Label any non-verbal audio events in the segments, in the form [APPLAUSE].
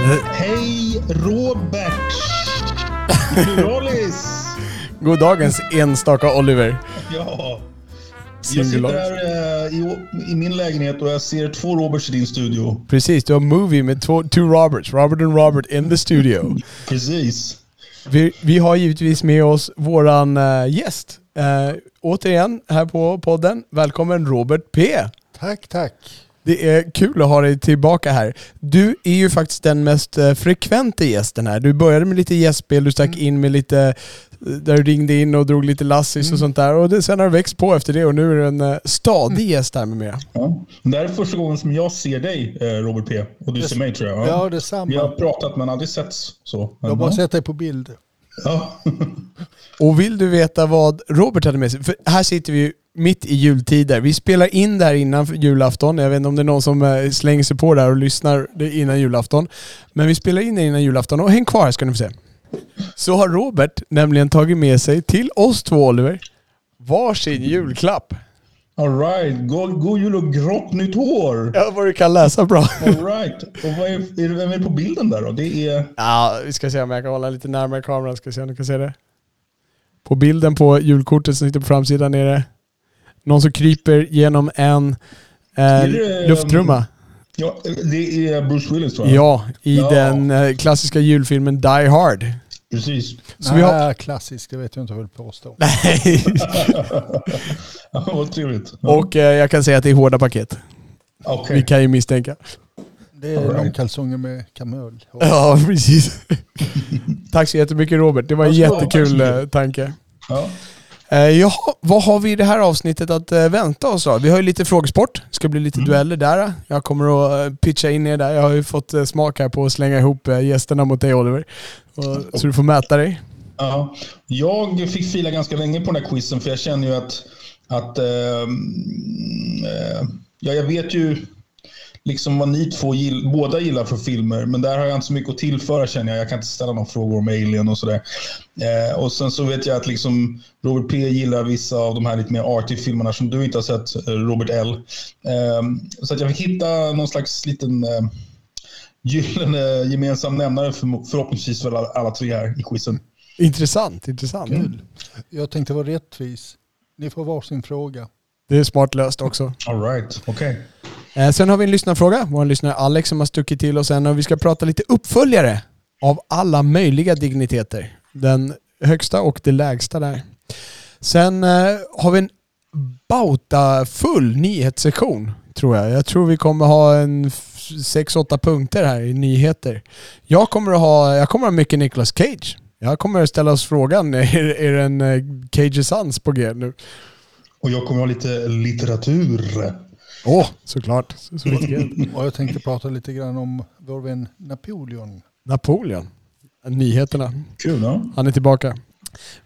Hej Robert! Pluralis! [LAUGHS] God dagens enstaka Oliver. Ja. Jag sitter här eh, i, i min lägenhet och jag ser två Roberts i din studio. Precis, du har movie med två, two Roberts. Robert and Robert in the studio. [LAUGHS] Precis. Vi, vi har givetvis med oss våran eh, gäst. Uh, återigen här på podden. Välkommen Robert P. Tack, tack. Det är kul att ha dig tillbaka här. Du är ju faktiskt den mest eh, frekventa gästen här. Du började med lite gästspel, du stack in med lite, eh, där du ringde in och drog lite lassis och sånt där. Och det, sen har det växt på efter det och nu är du en eh, stadig gäst här med mera. Ja. Det här är första gången som jag ser dig, Robert P. Och du ser mig tror jag. Ja, detsamma. Vi har pratat men aldrig setts så. Jag har bara sett dig på bild. Ja. [LAUGHS] Och vill du veta vad Robert hade med sig? För här sitter vi ju mitt i jultider. Vi spelar in där innan för julafton. Jag vet inte om det är någon som eh, slänger sig på där och lyssnar det innan julafton. Men vi spelar in det innan julafton och häng kvar här ska ni få se. Så har Robert nämligen tagit med sig till oss två Oliver varsin julklapp. All right. God, god jul och grått nytt hår. Ja, vad du kan läsa bra. All right. Och vad är, är det, vem är på bilden där då? Det är... Ja, vi ska se om jag kan hålla lite närmare kameran. Ska se om du kan se det. På bilden på julkortet som sitter på framsidan är det någon som kryper genom en eh, lufttrumma. Ja, det är Bruce Willis tror jag. Ja, i Ja. den eh, klassiska julfilmen Die Hard. Precis. Så vi har... Nej, klassiskt, det vet jag inte vad jag vill påstå. Nej. [LAUGHS] Ja, vad trevligt. Ja. Och eh, jag kan säga att det är hårda paket. Okej. Vi kan ju misstänka. Det är right. långkalsonger med kamöl. Ja, [LAUGHS] precis. Tack så jättemycket Robert. Det var en jättekul eh, tanke. Ja. Eh, jaha, vad har vi i det här avsnittet att eh, vänta oss då? Vi har ju lite frågesport. Det ska bli lite dueller där. Jag kommer att eh, pitcha in er där. Jag har ju fått smak här på att slänga ihop gästerna mot dig Oliver. Så du får mäta dig. Ja. Jag fick fila ganska länge på den här quizen för jag känner ju att, att eh, ja, jag vet ju liksom vad ni två gill, båda gillar för filmer, men där har jag inte så mycket att tillföra känner jag. Jag kan inte ställa några frågor om Alien och sådär. Eh, och sen så vet jag att liksom Robert P gillar vissa av de här lite mer arty filmerna som du inte har sett, eh, Robert L. Eh, så att jag fick hitta någon slags liten eh, gyllene gemensam nämnare för, förhoppningsvis för alla, alla tre här i quizen. Intressant, intressant. Jag tänkte vara rättvis. Ni får varsin fråga. Det är smart löst också. All right, okej. Eh, sen har vi en lyssnarfråga. Vår lyssnare Alex som har stuckit till oss en och vi ska prata lite uppföljare av alla möjliga digniteter. Den högsta och det lägsta där. Sen eh, har vi en bauta-full nyhetssektion tror jag. Jag tror vi kommer ha en sex åtta punkter här i nyheter. Jag kommer att ha, jag kommer att ha mycket Nicolas Cage. Jag kommer att ställa oss frågan, [LAUGHS] är, är det en eh, Cage Sons på G nu? Och jag kommer ha lite litteratur. Åh, såklart. Så, så. Och jag tänkte prata lite grann om vår vän Napoleon. Napoleon. Nyheterna. Kul, ja. Han är tillbaka.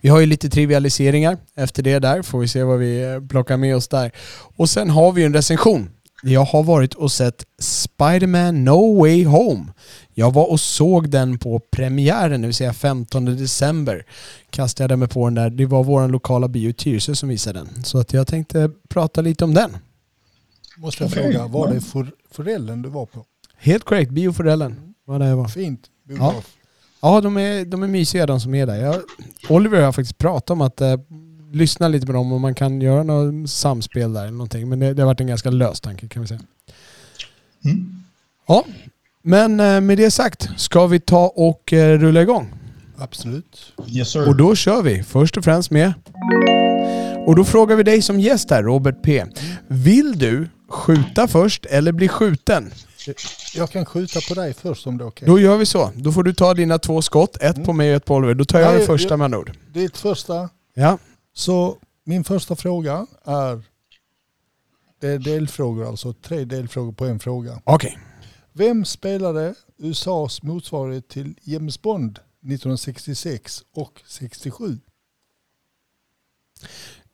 Vi har ju lite trivialiseringar efter det där. Får vi se vad vi eh, plockar med oss där. Och sen har vi en recension. Jag har varit och sett Spider-Man No Way Home. Jag var och såg den på premiären, det vill säga 15 december. Kastade jag mig på den där. Det var vår lokala bio Tyresö som visade den. Så att jag tänkte prata lite om den. Måste jag fråga, var ja. det för, forellen du var på? Helt korrekt, Bioforellen var det jag var. Fint. Biograf. Ja, de är, de är mysiga de som är där. Jag, Oliver har faktiskt pratat om att eh, lyssna lite på dem och man kan göra något samspel där eller någonting. Men det, det har varit en ganska lös tanke kan vi säga. Mm. Ja, men eh, med det sagt ska vi ta och eh, rulla igång. Absolut. Yes sir. Och då kör vi först och främst med... Och då frågar vi dig som gäst här, Robert P. Vill du skjuta först eller bli skjuten? Jag kan skjuta på dig först om det är okej. Då gör vi så. Då får du ta dina två skott. Ett på mig och ett på Oliver. Då tar jag Nej, det första jag- med andra ord. Ditt första. Ja. Så min första fråga är Det är delfrågor alltså. Tre delfrågor på en fråga. Okej. Vem spelade USAs motsvarighet till James Bond 1966 och 67?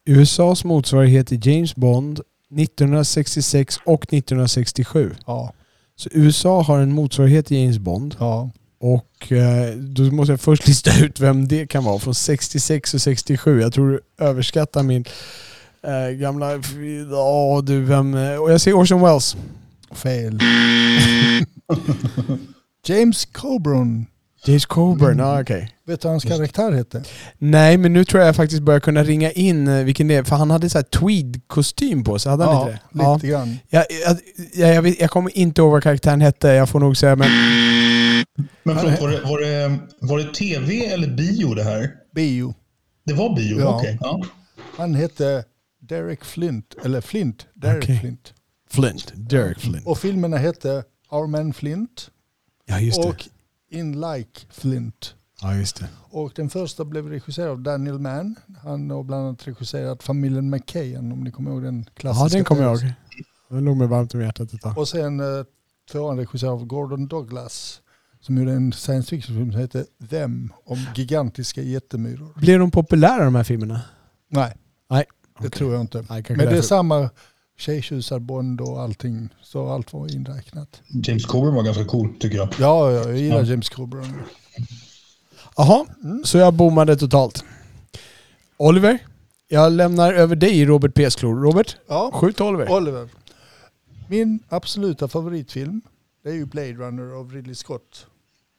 USAs motsvarighet till James Bond 1966 och 1967. Ja. Så USA har en motsvarighet till James Bond. ja. Och eh, då måste jag först [LAUGHS] lista ut vem det kan vara från 66 och 67. Jag tror du överskattar min eh, gamla... Ja du, vem... eh, Och jag säger Orson Welles. Fel. [LAUGHS] James Coburn. James Coburn, ja okej. Vet du vad hans karaktär hette? Nej, men nu tror jag faktiskt börjar kunna ringa in eh, vilken det är. För han hade så här tweed-kostym på sig, hade han Ja, inte det? lite grann. Jag, jag, jag, jag, vet, jag kommer inte ihåg vad karaktären hette, jag får nog säga men... Men förlåt, var det, var, det, var det tv eller bio det här? Bio. Det var bio? Ja. Okej. Ja. Han hette Derek Flint. Eller Flint. Derek Okej. Flint. Flint, Derek Flint. Och filmerna hette Our Man Flint Ja, just det. och In Like Flint. Ja, just det. Och den första blev regisserad av Daniel Mann. Han har bland annat regisserat familjen McKayan om ni kommer ihåg den klassiska. Ja, den kommer jag ihåg. Den låg mig varmt om hjärtat ett tag. Och sen eh, tvåan regisserad av Gordon Douglas som gjorde en science fiction-film som heter Them om gigantiska jättemyror. Blev de populära de här filmerna? Nej, Nej. det Okej. tror jag inte. Nej, Men det är samma tjejtjusar-Bond och allting. Så allt var inräknat. James Coburn var ganska cool, tycker jag. Ja, ja jag gillar Ja. James Coburn. Jaha, Mm. så jag bommade totalt. Oliver, jag lämnar över dig Robert Pesklor. Robert, Ja, skjut Oliver. Oliver. Min absoluta favoritfilm det är ju Blade Runner av Ridley Scott.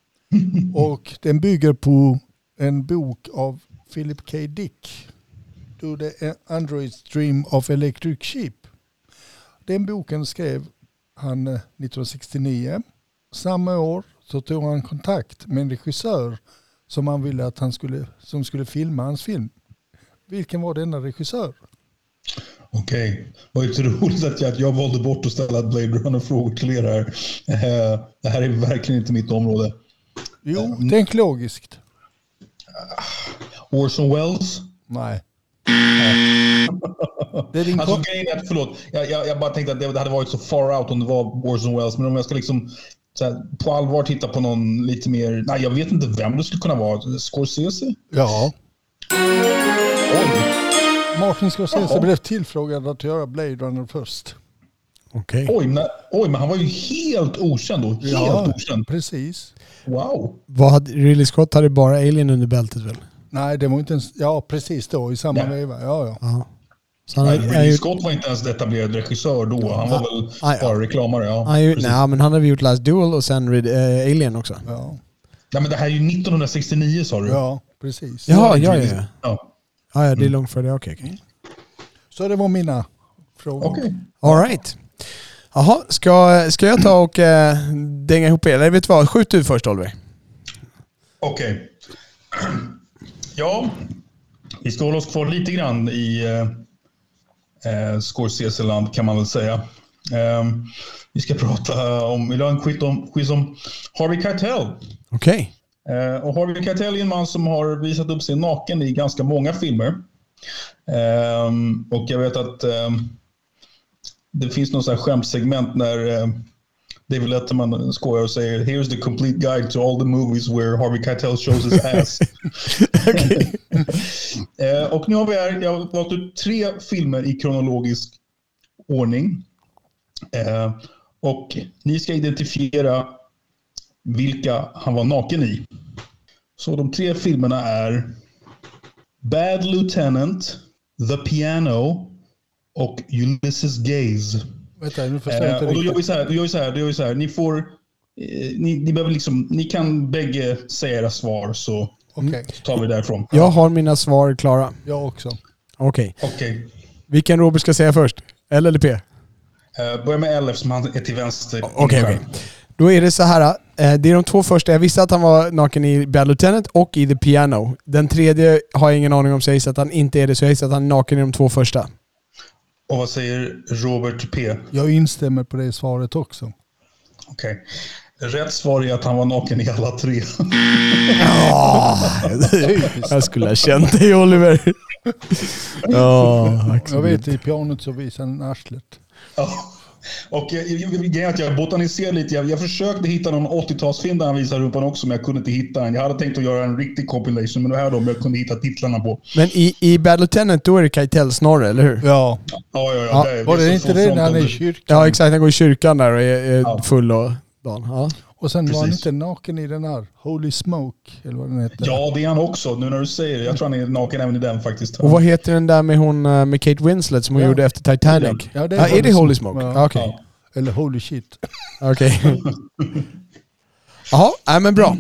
[LAUGHS] Och den bygger på en bok av Philip K. Dick. Do the Android's Dream of Electric Sheep. Den boken skrev han eh, 1969. Samma år så tog han kontakt med en regissör som han ville att han skulle, som skulle filma hans film. Vilken var denna regissör? Okej. Vad otroligt [LAUGHS] att jag, att jag valde bort att ställa Blade Runner-frågor till er här. Eh, Det här är verkligen inte mitt område. Jo, tänk logiskt. Orson Welles? Nej. Det är din Alltså grejen är att, förlåt, jag, jag, jag bara tänkte att det hade varit så far out om det var Orson Welles. Men om jag ska liksom så här, på allvar titta på någon lite mer... Nej, jag vet inte vem det skulle kunna vara. Scorsese? Ja. Oj, Martin Scorsese Jaha. blev tillfrågad att göra Blade Runner först. Okej. oj, men, oj, men han var ju helt okänd då. Helt Ja. okänd. Precis. Wow. Vad hade, Ridley Scott hade bara Alien under bältet väl? Nej, det var inte ens... Ja, precis då i samma veva. Ja, ja. Ja. Så han Nej, Ridley Scott var inte ens etablerad regissör då. Han var väl ja. bara reklamare. Ja, han precis. nej, men han hade gjort Last Duel och sen Rid, eh, Alien också. Ja, Nej, men det här är ju 1969 sa du. ja precis. Jaha, ja, ja, ja. Ja, Ja, ja det är långt före det. Okej, okej. Så det var mina frågor. Okej. All right. Jaha, ska, ska jag ta och eh, dänga ihop er? Eller vet du vad? Skjut du först Oliver. Okej. Ja, vi ska hålla oss kvar lite grann i eh, eh, Scorsese-land kan man väl säga. Eh, vi ska [LAUGHS] prata om, vill du ha en quiz om, quiz om Harvey Keitel? Okej. Eh, och Harvey Keitel är en man som har visat upp sig naken i ganska många filmer. Ehm, och jag vet att ehm, det finns någon sån här David Letterman skojar och säger “Here's the complete guide to all the movies where Harvey Keitel shows his ass”. [LAUGHS] [LAUGHS] Eh, och nu har vi här, jag har valt ut tre filmer i kronologisk ordning. Eh, och ni ska identifiera vilka han var naken i. Så de tre filmerna är Bad Lieutenant, The Piano och Ulysses Gaze. Vänta, nu förstår jag Eh, inte och då gör vi så här, då gör vi så här, då gör vi så här. Ni får... Eh, ni, ni, behöver liksom, ni kan bägge säga era svar så Okej, tar vi därifrån. Jag har mina svar klara. jag också. Okej. Okej. Vilken Robert ska säga först? L eller P? Eh, börja med L eftersom han är till vänster. Okej, okej. Då är det så här. Det är de två första. Jag visste att han var naken i Bad Lieutenant och i The Piano. Den tredje har jag ingen aning om, så jag gissar att han inte är det. Så jag gissar att han är naken i de två första. Och vad säger Robert P? Jag instämmer på det svaret också. Okej. Rätt svar är att han var naken i alla tre. Jag skulle ha känt dig Oliver. Ja, Jag vet i pianot så visar han arslet. Ja. Och jag, jag, att jag botaniserar lite. Jag, jag försökte hitta någon 80-talsfilm där han visar rumpan också, men jag kunde inte hitta den. Jag hade tänkt att göra en riktig compilation, men det här är de jag kunde hitta titlarna på. Men i, i Bad Lieutenant då är det Keitel Snorre, eller hur? Ja. Ja, ja, ja. Ja. det är- Var det det inte det när han är i kyrkan? Ja exakt, han går i kyrkan där och är, är Ja. full och dan. Ja. Och sen var han Precis. inte naken i den här Holy Smoke, eller vad den heter. Ja, det är han också. Nu när du säger det. Jag tror han är naken även i den faktiskt. Och vad heter den där med hon eh, med Kate Winslet som hon Ja. gjorde efter Titanic? Ja, det är Ja, är Holy det Holy Smoke. Smoke? Ja. Ja. Okej. Ja. Eller Holy Shit. Okej. [LAUGHS] Jaha, nej men bra.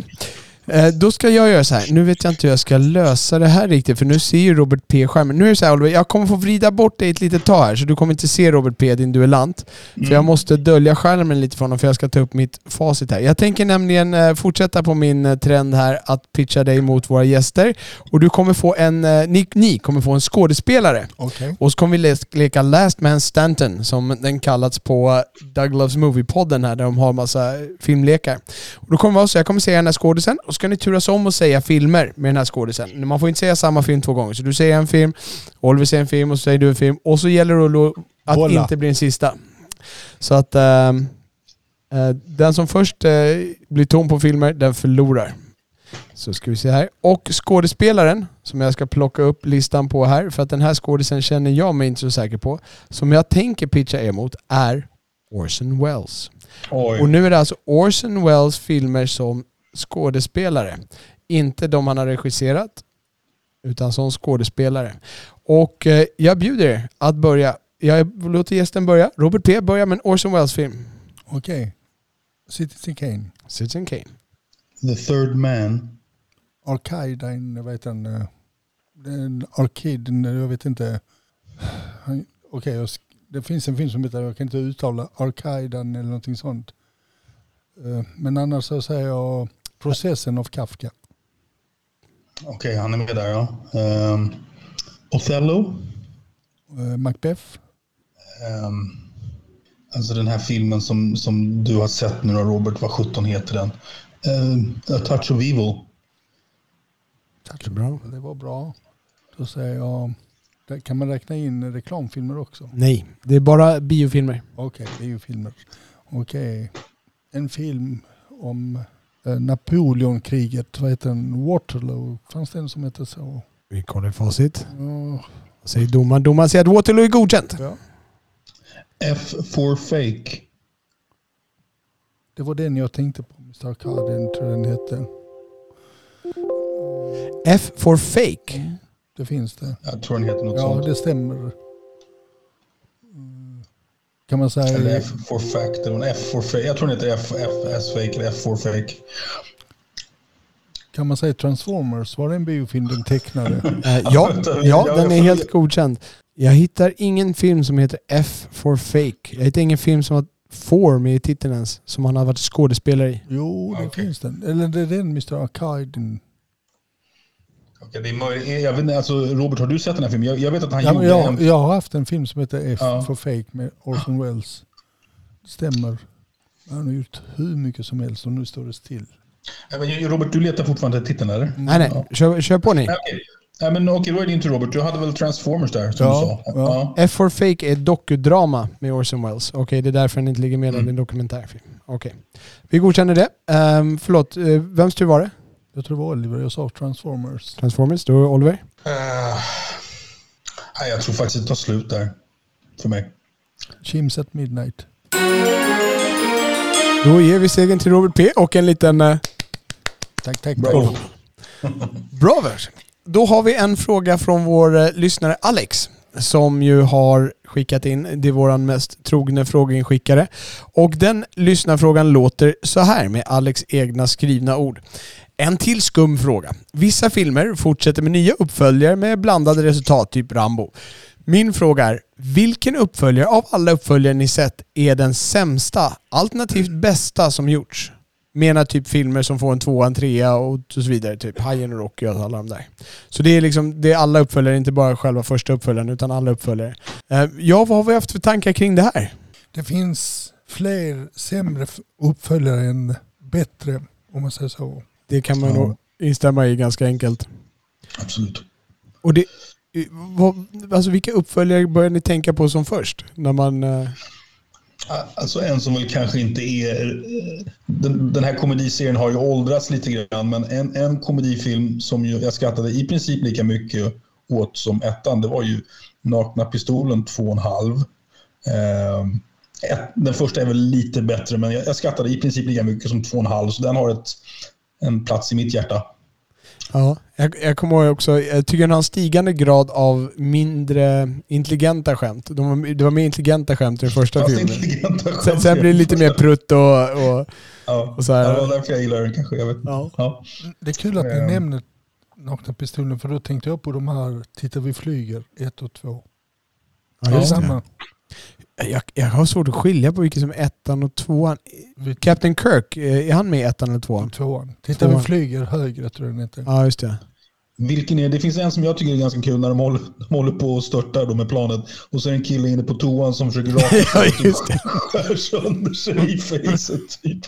Eh, då ska jag göra så här. Nu vet jag inte hur jag ska lösa det här riktigt för nu ser ju Robert P skärmen. Nu är det så här Oliver, jag kommer få vrida bort dig ett litet tag här så du kommer inte se Robert P, din duellant. För jag måste dölja skärmen lite för honom för jag ska ta upp mitt facit här. Jag tänker nämligen eh, fortsätta på min eh, trend här att pitcha dig mot våra gäster. Och du kommer få en, ni, ni kommer få en skådespelare. Okej. Och så kommer vi le- leka Last Man Stanton, som den kallats på Doug Loves Movie-podden här, där de har massa filmlekar. Och då kommer vara så, jag kommer säga den här skådisen, och ska ni turas om och säga filmer med den här skådisen. Man får inte säga samma film två gånger, så du säger en film, Oliver säger en film, och så säger du en film, och så gäller det att Bolla. inte bli den sista. Så att eh, den som först eh, blir tom på filmer, den förlorar. Så ska vi se här. Och skådespelaren, som jag ska plocka upp listan på här, för att den här skådisen känner jag mig inte så säker på, som jag tänker pitcha er mot, är Orson Welles. Oj. Och nu är det alltså Orson Welles filmer som skådespelare. Inte de han har regisserat, utan som skådespelare. Och eh, jag bjuder er att börja. Jag låter gästen börja. Robert P börjar med en Orson Welles-film. Okej. Citizen Kane. Citizen Kane. The third man. Arcade, vad heter den? eh, den Arcade, jag vet inte. Okej, jag sk- det finns en film som heter, jag kan inte uttala, Arcaidan eller någonting sånt. Eh, Men annars så säger jag Processen av Kafka. Okej, han är med där ja. Um, Othello. Eh, Macbeth. Ehm, alltså den här filmen som, som du har sett nu då, Robert. Vad 17 heter den? Ehm, A Touch of Evil. Tack bra. Det var bra. Då säger jag, kan man räkna in reklamfilmer också? Nej, det är bara biofilmer. Okej, det är ju filmer. Okej. En film om Napoleonkriget, vad heter den? Waterloo, fanns det en som heter så? Vi kollar i facit. Ja, säger domaren? Domaren säger att Waterloo är godkänt. ja. F for Fake. Det var den jag tänkte på, Mr. Arcadin tror den hette. F for fake. Det finns det. Jag tror den heter något Ja, sånt. det stämmer. Kan man säga... Eller F for Fact. Eller en F for Fake. Jag tror den heter F, F S Fake eller F for Fake. Kan man säga Transformers? Var det en biofilm den tecknade? [LAUGHS] Eh, ja, [LAUGHS] ja, den är helt godkänd. Jag hittar ingen film som heter F for fake. Jag hittar ingen film som har for med i titeln ens, som han har varit skådespelare i. Jo, det Okej. finns den. Eller det är den Mr. Arcadin. Okej, det är möjligt. Jag vet alltså, Robert, har du sett den här filmen? Jag, jag vet att han Ja, gjorde jag, en... jag har haft en film som heter F Ja. for Fake med Orson Welles. Det stämmer. Han har gjort hur mycket som helst och nu står det still. Ja, Robert, du letar fortfarande efter titeln, eller? Nej, nej. Kör, kör på ni. Okej, ja, men okej, då är det inte Robert. Du hade väl Transformers där, som Ja, du sa? ja. F for fake är dokudrama med Orson Welles. Okej, det är därför den inte ligger med Mm. i en dokumentärfilm. Okej. Vi godkänner det. Um, förlåt, uh, vems tur var det? Jag tror det var Oliver, jag sa Transformers. Transformers? Då Oliver. Eh, nej, jag tror faktiskt det tar slut där. För mig. Chims at Midnight. Då ger vi segern till Robert P och en liten... Uh, Tack, tack. Bra. vers. Då har vi en fråga från vår eh, lyssnare Alex. Som ju har skickat in, det är vår mest trogne frågeinskickare. Och den lyssnarfrågan låter så här med Alex egna skrivna ord. En till skum fråga. Vissa filmer fortsätter med nya uppföljare med blandade resultat, typ Rambo. Min fråga är, vilken uppföljare av alla uppföljare ni sett är den sämsta, alternativt bästa som gjorts? Menar typ filmer som får en tvåa, en trea och så vidare. Typ Hajen och Rocky och alla de där. Så det är liksom, det är alla uppföljare, inte bara själva första uppföljaren utan alla uppföljare. Eh, ja, vad har vi haft för tankar kring det här? Det finns fler sämre uppföljare än bättre, om man säger så. Det kan man Ja. nog instämma i ganska enkelt. Absolut. Och det, vad, alltså vilka uppföljare börjar ni tänka på som först? När man... eh, Alltså en som väl kanske inte är... Den, den här komediserien har ju åldrats lite grann, men en, en komedifilm som ju, jag skrattade i princip lika mycket åt som ettan, det var ju Nakna Pistolen 2,5. Eh, den första är väl lite bättre, men jag, jag skrattade i princip lika mycket som 2,5, så den har ett, en plats i mitt hjärta. Ja, jag, jag kommer ihåg också, jag tycker den har en stigande grad av mindre intelligenta skämt. De var, det var mer intelligenta skämt i den första filmen. Sen, sen blir det lite mer prutt och, och, Ja, och så här. det var därför jag gillar den kanske. Jag vet. Ja. Ja. Det är kul att ni Ehm. nämner Nakna Pistolen för då tänkte jag på de här Titta vi flyger 1 och 2. Ja, just det. Samma. Jag, jag har svårt att skilja på vilket som är ettan och tvåan. Captain Kirk, eh, är han med i ettan eller tvåan? Tvåan. Titta Tvåan. vi flyger högre tror jag den heter. Ja, just det. Vilken är, det finns en som jag tycker är ganska kul när de håller, de håller på och störtar då med planet. Och så är det en kille inne på toan som försöker raka [LAUGHS] sig Ja, och just det. skär sönder sig i facet. Typ.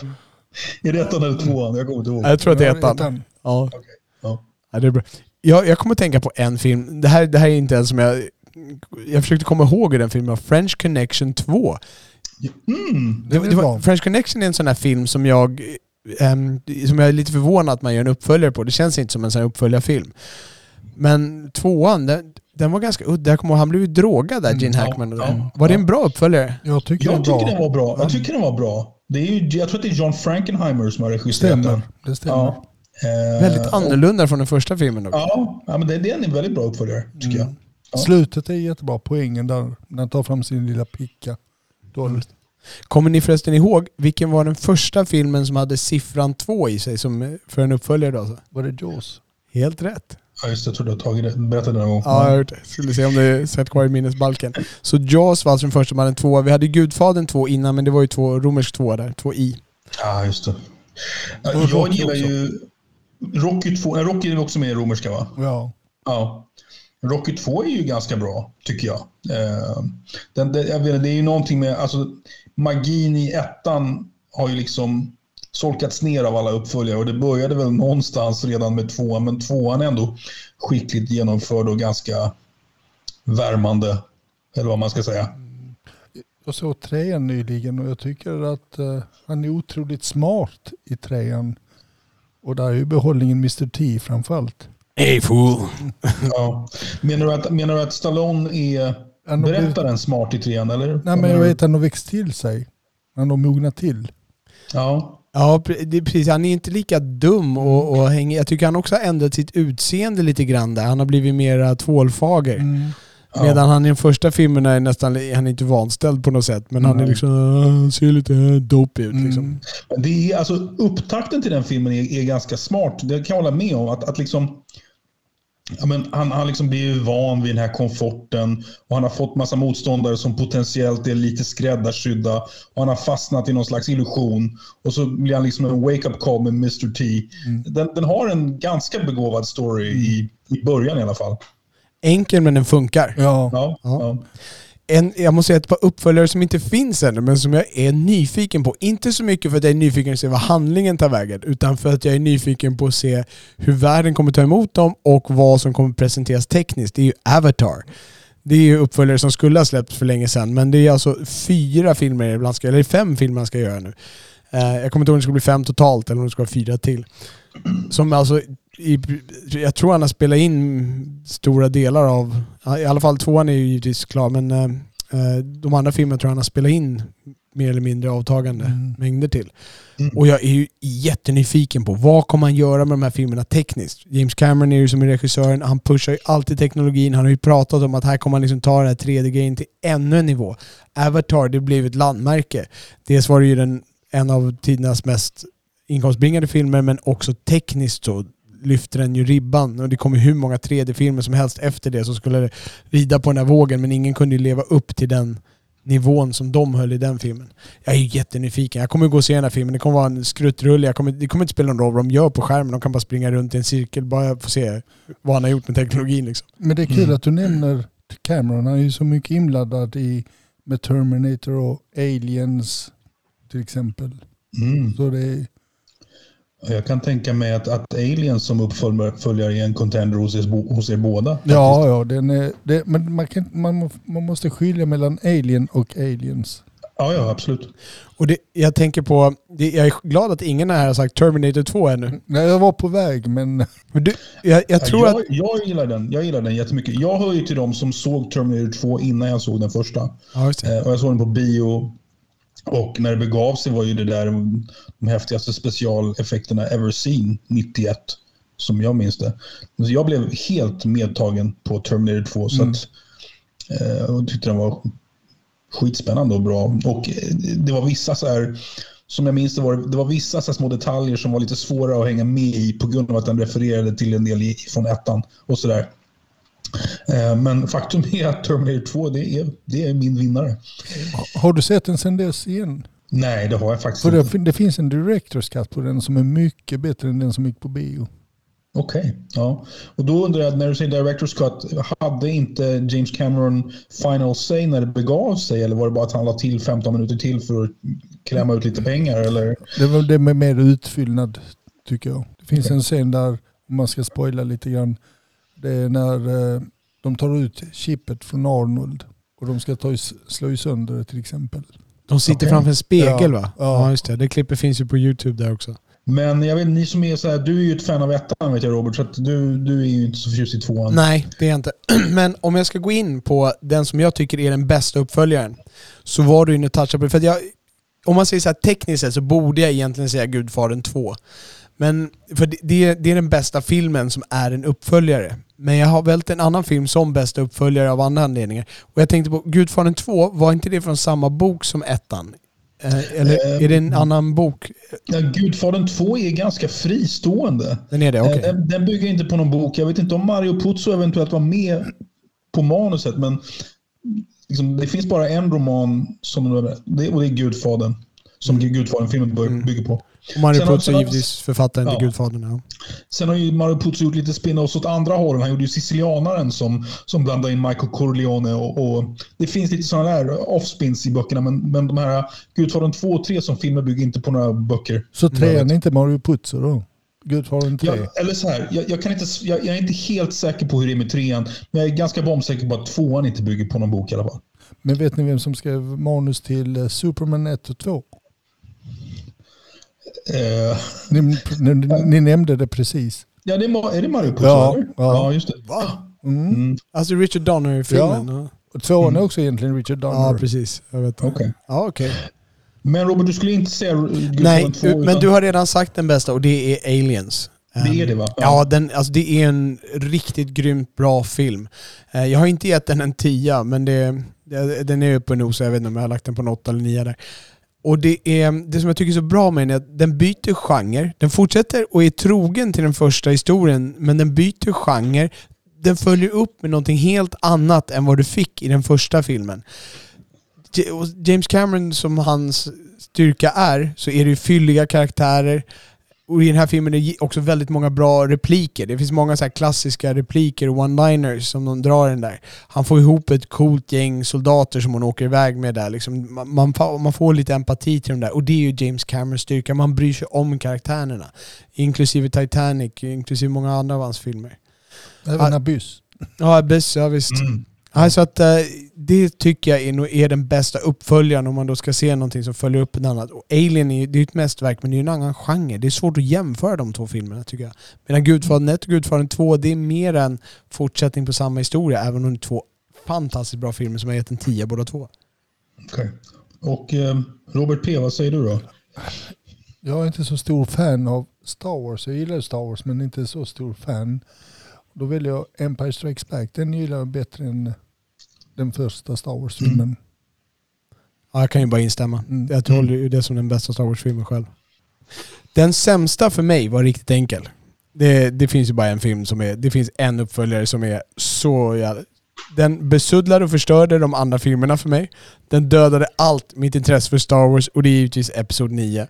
Är det ettan eller tvåan? Jag kommer inte ihåg. Jag tror att det är Ja, ettan. Ja. Ja. Ja, det är bra. Jag, jag kommer att tänka på en film. Det här, det här är inte en som jag... Jag försökte komma ihåg i den filmen. French Connection 2. Mm. Det, det var. French Connection är en sån här film som jag... ehm, som jag är lite förvånad att man gör en uppföljare på. Det känns inte som en sån här uppföljarfilm. Men tvåan, den, den var ganska udda. Jag kommer ihåg, han blev ju drogad där, Gene Mm, ja, Hackman. och det. ja, var det ja. en bra uppföljare? Jag tycker den Jag tycker bra. den var bra. Jag tycker den var bra. Det är ju, jag tror att det är John Frankenheimer som har regisserat Stämmer. den. Det stämmer. Ja. Eh, Väldigt och- annorlunda från den första filmen. Också. Ja, ja men det, det är en väldigt bra uppföljare, tycker jag. Ja. Slutet är jättebra. Poängen där. När han tar fram sin lilla picka. Då, Mm. Kommer ni förresten ihåg vilken var den första filmen som hade siffran 2 i sig som för en uppföljare? Då, alltså? Var det Jaws? Helt rätt. Ja, just det. Jag trodde jag tagit det. Berättade det någon gång. Ja, jag har hört det. Skulle se om det satt kvar i minnesbalken. Så Jaws var alltså den första som hade en tvåa. Vi hade Gudfadern 2 innan, men det var ju två romersk 2 där. Två i. Ja, just det. Jag gillar ju... Rocky 2, nej, Rocky är också med i romerska va? Ja. Ja. Rocky 2 är ju ganska bra, tycker jag. Eh, den, det, jag vet, det är ju någonting med... Alltså, magin i ettan har ju liksom solkats ner av alla uppföljare och det började väl någonstans redan med tvåan, men tvåan är ändå skickligt genomförd och ganska värmande, eller vad man ska säga. Mm. Jag såg trean nyligen och jag tycker att eh, han är otroligt smart i trean. Och där är ju behållningen Mr T framförallt. Hey fool! Ja. Menar, du att, menar du att Stallone är berättaren smart i trean, eller? Nej men jag vet att han har växt till sig. Han har mognat till. Ja. Ja, pre- det är precis. Han är inte lika dum och, och hänger. Jag tycker han också har ändrat sitt utseende lite grann där. Han har blivit mera tvålfager. Mm. ja. Medan han i de första filmerna är nästan, han är inte vanställd på något sätt. Men han är liksom, "Ah, han ser lite dope ut liksom. Mm. Det är, alltså, upptakten till den filmen är, är ganska smart. Det kan jag hålla med om. Att, att liksom, ja, men han han liksom blir ju van vid den här komforten och han har fått massa motståndare som potentiellt är lite skräddarsydda. Och han har fastnat i någon slags illusion. Och så blir han liksom en wake-up call med Mr T. Den, den har en ganska begåvad story i, i början i alla fall. Enkel men den funkar. Ja. Ja, Ja. ja. En, jag måste säga ett par uppföljare som inte finns ännu, men som jag är nyfiken på. Inte så mycket för att jag är nyfiken på att se vad handlingen tar vägen, utan för att jag är nyfiken på att se hur världen kommer ta emot dem och vad som kommer presenteras tekniskt. Det är ju Avatar. Det är ju uppföljare som skulle ha släppts för länge sedan, men det är alltså fyra filmer, ibland ska, eller fem filmer man ska göra nu. Eh, jag kommer inte ihåg om det ska bli fem totalt eller om det ska vara fyra till. Som alltså, i, jag tror han har spelat in stora delar av, i alla fall tvåan är ju givetvis klar, men eh, eh, de andra filmerna tror jag han har spelat in mer eller mindre avtagande Mm. mängder till. Mm. Och jag är ju jättenyfiken på vad kommer han göra med de här filmerna tekniskt? James Cameron är ju som är regissören, han pushar ju alltid teknologin. Han har ju pratat om att här kommer han liksom ta den här 3D-grejen till ännu en nivå. Avatar, det blev ett landmärke. Dels var det ju den, en av tidernas mest inkomstbringande filmer, men också tekniskt så lyfter den ju ribban. Och det kommer hur många 3D-filmer som helst efter det som skulle rida på den här vågen, men ingen kunde ju leva upp till den nivån som de höll i den filmen. Jag är ju jättenyfiken. Jag kommer gå och se den här filmen. Det kommer vara en skruttrulle. Jag kommer, det kommer inte spela någon roll vad de gör på skärmen. De kan bara springa runt i en cirkel. Bara få se vad han har gjort med teknologin. Liksom. Men det är kul Mm. att du nämner Cameron. Han är ju så mycket inblandad i med Terminator och Aliens till exempel. Mm. Så det är, Jag kan tänka mig att, att Alien som uppföljare är en contender hos er, hos er båda. ja, ja, den är, det, men man, kan, man, man måste skilja mellan Alien och Aliens. Ja, ja, absolut. Och det, jag tänker på, det, jag är glad att ingen här har sagt Terminator 2 ännu. Nej, jag var på väg men Men du, jag, jag tror jag, att... jag, gillar den. jag gillar den jättemycket. Jag hör ju till dem som såg Terminator 2 innan jag såg den första. Ja, just det. Eh, och jag såg den på bio. Och när det begav sig var ju det där de häftigaste specialeffekterna ever seen 91. Som jag minns det. Så jag blev helt medtagen på Terminator 2. Så att, eh, och tyckte den var skitspännande och bra. Och eh, det var vissa så här, som jag minns det var det var vissa så små detaljer som var lite svåra att hänga med i på grund av att den refererade till en del i, från ettan och sådär. Eh, Men faktum är att Terminator 2 det är, det är min vinnare. har du sett den sen dess igen? Nej, det har jag faktiskt För inte. det, finns en director's cut på den som är mycket bättre än den som gick på bio. Okej, ja. Och då undrar jag, när du säger Director's Cut, hade inte James Cameron final say när det begav sig? Eller var det bara att han la till 15 minuter till för att klämma ut lite pengar? Eller? Det var det med mer utfyllnad tycker jag. Det finns en scen där, om man ska spoila lite grann, det är när eh, de tar ut chippet från Arnold och de ska ta i, slå i sönder det till exempel. De sitter Okej. framför en spegel Ja, va? ja. Ja, just det. Det klippet finns ju på YouTube där också. Men jag vet, ni som är så här, du är ju ett fan av ettan vet jag Robert, så att du, du är ju inte så förtjust i tvåan. Nej, det är jag inte. [CLEARS THROAT] Men om jag ska gå in på den som jag tycker är den bästa uppföljaren, så var det ju Untouchable. För att jag, om man säger så här tekniskt sett så borde jag egentligen säga Gudfadern 2. Men, för det, det, är, det är den bästa filmen som är en uppföljare. Men jag har vält en annan film som bästa uppföljare av andra anledningar. Och jag tänkte på, Gudfadern 2, var inte det från samma bok som ettan? Eh, Eller är det en annan bok? Ja, Gudfadern 2 är ganska fristående. Den är det, okej. Eh, Den, den bygger inte på någon bok. Jag vet inte om Mario Puzo eventuellt var med på manuset, men liksom, det finns bara en roman som och det är Gudfadern. Som Gudfadern-filmen bör- bygger på. Och Mario Sen Puzo är givetvis författaren till Ja. Gudfadern. Ja. Sen har ju Mario Puzo gjort lite spin-offs åt andra hållen. Han gjorde ju Sicilianaren som, som blandade in Michael Corleone. Och, och det finns lite sådana där offspins i böckerna, men, men de här Gudfadern 2 och 3 som filmer bygger inte på några böcker. Så trean är inte Mario Puzo då? Gudfadern 3? Jag, eller så här, jag, jag, kan inte, jag, jag är inte helt säker på hur det är med trean, men jag är ganska bombsäker på att tvåan inte bygger på någon bok i alla fall. Men vet ni vem som skrev manus till eh, Superman 1 och 2? Eh, Ni, ni, ni nämnde det precis. ja, det är, är det Mario Puzo? Ja, ja. ja, just det. Mm. Mm, Alltså Richard Donner-filmen? Ja. Och tvåan är också egentligen Richard Donner. ja, precis. Jag vet det. Okej. Ja, okej. Men Robert, du skulle inte säga Gudfadern Nej, 2? men utan- du har redan sagt den bästa och det är Aliens. Det är det va? Ja, den, alltså det är en riktigt grymt bra film. Eh, Jag har inte gett den en tia, men det, det, den är uppe och nosar. Jag vet inte om jag har lagt den på en åtta eller nia där. Och det, är, det som jag tycker är så bra med den är att den byter genre. Den fortsätter och är trogen till den första historien, men den byter genre. Den följer upp med någonting helt annat än vad du fick i den första filmen. James Cameron, som hans styrka är, så är det ju fylliga karaktärer. Och i den här filmen är det också väldigt många bra repliker. Det finns många så här klassiska repliker one-liners som de drar den där. Han får ihop ett coolt gäng soldater som hon åker iväg med där. Liksom, man, man, får- lite empati till dem där. Och det är ju James Camerons styrka. Man bryr sig om karaktärerna. Inklusive Titanic, inklusive många andra av hans filmer. Även Ah. Abyss. Ja, Abyss, ja visst. Mm. Alltså att eh, det tycker jag är, nog är den bästa uppföljaren om man då ska se någonting som följer upp ett annat. Och Alien är ju det är ju ett mästerverk men det är ju en annan genre. Det är svårt att jämföra de två filmerna tycker jag. Medan Gudfadern 1 och Gudfadern 2 det är mer en fortsättning på samma historia även om det är två fantastiskt bra filmer som har gett en 10 båda två. Okej. Och eh, Robert P, vad säger du då? Jag är inte så stor fan av Star Wars. Jag gillar Star Wars men inte så stor fan. Då väljer jag Empire Strikes Back. Den gillar jag bättre än den första Star Wars-filmen. Ja, jag kan ju bara instämma. Mm. Jag håller ju det som den bästa Star Wars-filmen själv. Den sämsta för mig var riktigt enkel. Det, det finns ju bara en film som är... Det finns en uppföljare som är så jävla... Den besuddlade och förstörde de andra filmerna för mig. Den dödade allt mitt intresse för Star Wars och det är givetvis Episod 9.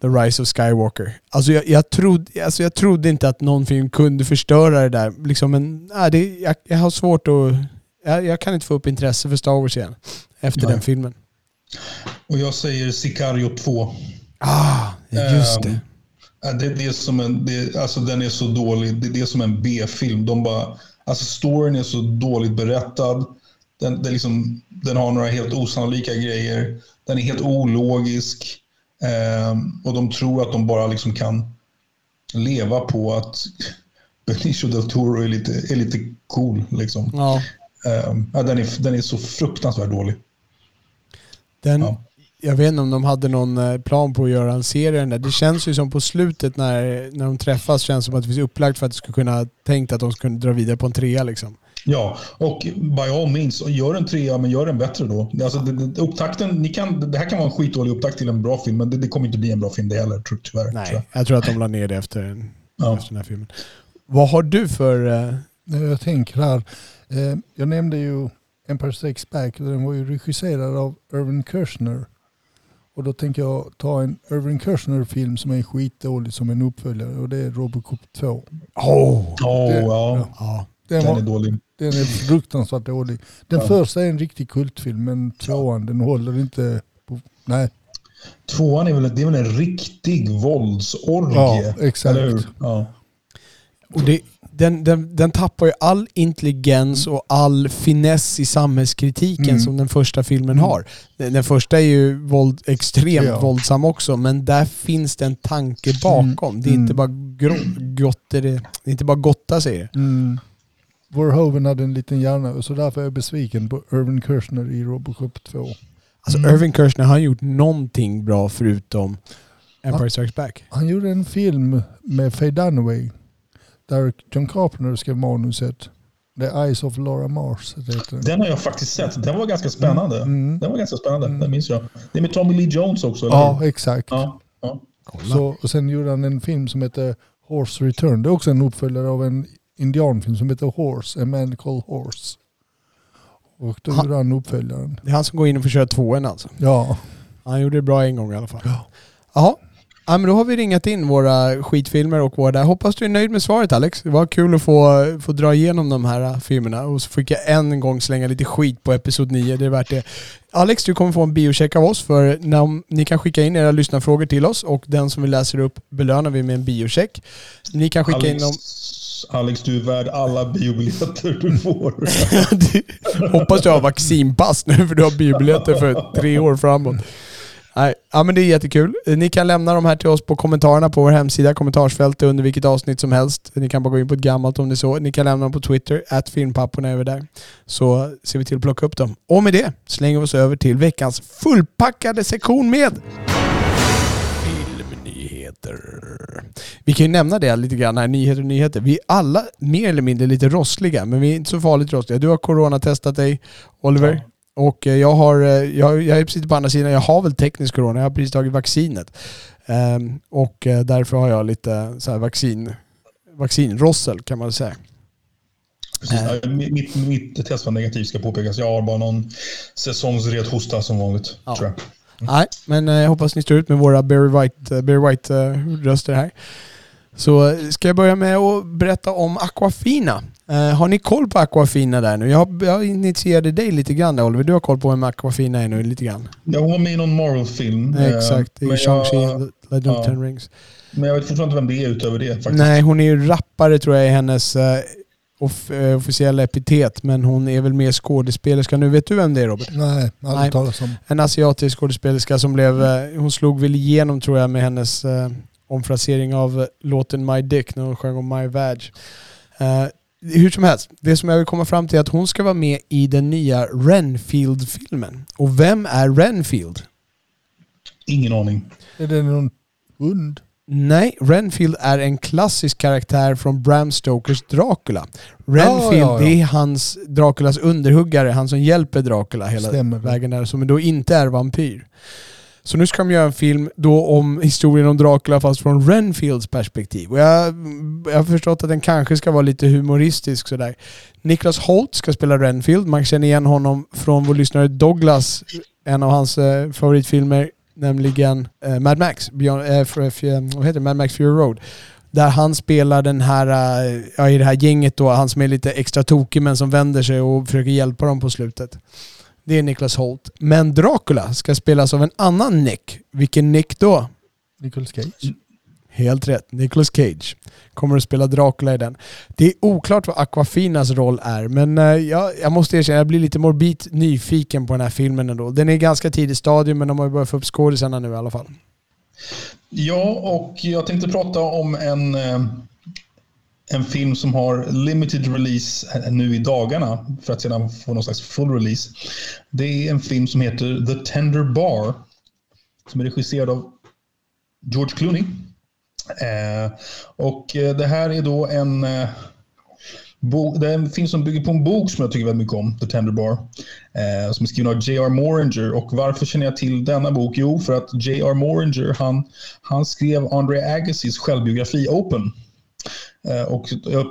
The Rise of Skywalker. Alltså jag, jag, trodde, alltså jag trodde inte att någon film kunde förstöra det där. Liksom men, nej, det, jag, jag har svårt att... Jag, jag kan inte få upp intresse för Star Wars igen. Efter Nej. den filmen. Och jag säger Sicario 2. Ah, just det. Ehm, Det, det är som en, det, alltså den är så dålig. Det, det är som en B-film. De bara, alltså storyn är så dåligt berättad. Den, är liksom, den har några helt osannolika grejer. Den är helt ologisk. Eh, och de tror att de bara liksom kan leva på att [LAUGHS] Benicio del Toro är lite, är lite cool. Liksom. Ja. Eh, ja, den, är, den är så fruktansvärt dålig. Den, Ja. Jag vet inte om de hade någon eh, plan på att göra en serie den där. Det känns ju som på slutet när, när de träffas känns som att det finns upplagt för att det skulle kunna tänkt att de skulle dra vidare på en trea liksom. Ja, och by all means, gör en trea, men gör den bättre då. Alltså, det, det, upptakten, ni kan, det här kan vara en skitdålig upptakt till en bra film, men det, det kommer inte bli en bra film det heller, ty- tyvärr. tror Nej, jag. jag tror att de la ner det efter, Ja. efter den här filmen. Vad har du för... eh, När jag tänker här. Eh, jag nämnde ju Empire Strikes Back och den var ju regisserad av Irvin Kershner. Och då tänker jag ta en Irvin Kershner-film som är skitdålig som en uppföljare och det är Robocop 2. Oh. Åh, Det- ja. Ja. Den, Den är var, dålig. den är fruktansvärt dålig. Den Ja. första är en riktig kultfilm men tvåan den håller inte på... Nej. Tvåan är väl, det är väl en riktig våldsorgie? Ja, exakt. Eller hur? Ja. Och det, den, den, den tappar ju all intelligens och all finess i samhällskritiken Mm. som den första filmen har. Den, den första är ju våld, extremt Ja. våldsam också, men där finns det en tanke bakom. Det är inte Mm. bara grå, gott, det, är inte bara gotta sig det. Mm. Verhoeven hade en liten hjärna så därför är jag besviken på Irvin Kershner i Robocop 2. Alltså Mm. Irving Kershner har han gjort någonting bra förutom Empire Strikes Back. Han gjorde en film med Faye Dunaway där John Carpenter skrev manuset. The Eyes of Laura Mars heter den. Den har jag faktiskt sett. Den var ganska spännande. Mm. Den var ganska spännande, Mm. det minns jag. Det är med Tommy Lee Jones också, eller? Ja, exakt. ja. ja. Så, och sen gjorde han en film som heter Horse Return. Det är också en uppföljare av en indianfilm som heter Horse, A Man Called Horse. Och då Han- gjorde han uppföljaren. Det är han som går in och köra tvåan alltså. Ja. Han gjorde det bra en gång i alla fall. Ja. Jaha. Ja, men då har vi ringat in våra skitfilmer och våra. Hoppas du är nöjd med svaret Alex. Det var kul att få, få dra igenom de här äh, filmerna och så fick jag en gång slänga lite skit på episod 9. Det är värt det. Alex, du kommer få en biocheck av oss för när, ni kan skicka in era lyssnarfrågor till oss och den som vi läser upp belönar vi med en biocheck. Ni kan skicka in Alex, dem... Alex, du är värd alla biobiljetter du får. [LAUGHS] Hoppas du har vaccinpass nu för du har biobiljetter för tre år framåt. Nej, ja men det är jättekul. Ni kan lämna de här till oss på kommentarerna på vår hemsida, kommentarsfältet under vilket avsnitt som helst. Ni kan bara gå in på ett gammalt om ni så. Ni kan lämna dem på Twitter, att filmpapporna är vi där. Så ser vi till att plocka upp dem. Och med det slänger vi oss över till veckans fullpackade sektion med filmnyheter. Vi kan ju nämna det lite grann här, nyheter och nyheter. Vi är alla mer eller mindre lite rossliga, men vi är inte så farligt rossliga. Du har coronatestat dig, Oliver. Och eh, jag har, eh, jag, jag är precis på andra sidan, jag har väl teknisk corona, jag har precis tagit vaccinet. Ehm, och eh, därför har jag lite så här vaccin, vaccinrossel kan man säga. Precis. Ja, Mitt, mitt test var negativt ska påpekas. Jag har bara någon säsongsret hosta som vanligt. Ja. Tror jag. Nej, men jag hoppas ni står ut med våra Barry White, Barry White röster här. Så ska jag börja med att berätta om Aquafina. Eh, har ni koll på Aquafina där nu? Jag, jag initierade dig lite grann där, Oliver. Du har koll på vem Aquafina är nu lite grann. Jag var med i någon Marvel-film. eh, Exakt, men Shang-Chi Legend of. Ten Rings. Men jag vet fortfarande inte vem det är utöver det faktiskt. Nej, hon är ju rappare tror jag är hennes eh, off, officiella epitet. Men hon är väl mer skådespelerska nu. Vet du vem det är Robert? Nej, Nej. aldrig talas om. En asiatisk skådespelerska som blev... Hon slog väl igenom tror jag med hennes eh, omfrasering av låten My Dick när hon sjöng om My Vag. Eh, hur som helst, det som jag vill komma fram till är att hon ska vara med i den nya Renfield-filmen. Och vem är Renfield? Ingen aning. Är det någon hund? Nej, Renfield är en klassisk karaktär från Bram Stokers Dracula. Renfield, ja, ja. det är hans Draculas underhuggare, han som hjälper Dracula hela Stämmer. vägen där, som då inte är vampyr. Så nu ska de göra en film då om historien om Dracula fast från Renfields perspektiv. Och jag, jag har förstått att den kanske ska vara lite humoristisk sådär. Niklas Holt ska spela Renfield. Man känner igen honom från vår lyssnare Douglas, en av hans eh, favoritfilmer, nämligen eh, Mad Max. Beyond, eh, för, för, eh, vad heter det? Mad Max Fury Road. Där han spelar den här, eh, ja, i det här gänget då, han som är lite extra tokig men som vänder sig och försöker hjälpa dem på slutet. Det är Niklas Holt. Men Dracula ska spelas av en annan Nick. Vilken Nick då? Nicolas Cage? Helt rätt. Nicolas Cage kommer att spela Dracula i den. Det är oklart vad Aquafinas roll är, men eh, jag, jag måste erkänna, jag blir lite morbid nyfiken på den här filmen ändå. Den är ganska tidig stadium, men de har ju börjat få upp skådisarna nu i alla fall. Ja, och jag tänkte prata om en, eh, en film som har limited release eh, nu i dagarna för att sedan få någon slags full release. Det är en film som heter The Tender Bar som är regisserad av George Clooney. Eh, och eh, det här är då en eh, det är en film som bygger på en bok som jag tycker väldigt mycket om, The Tender Bar. Eh, som är skriven av J.R. Moringer. Och varför känner jag till denna bok? Jo, för att J.R. Moringer, han, han skrev André Agassys självbiografi Open. Eh, och jag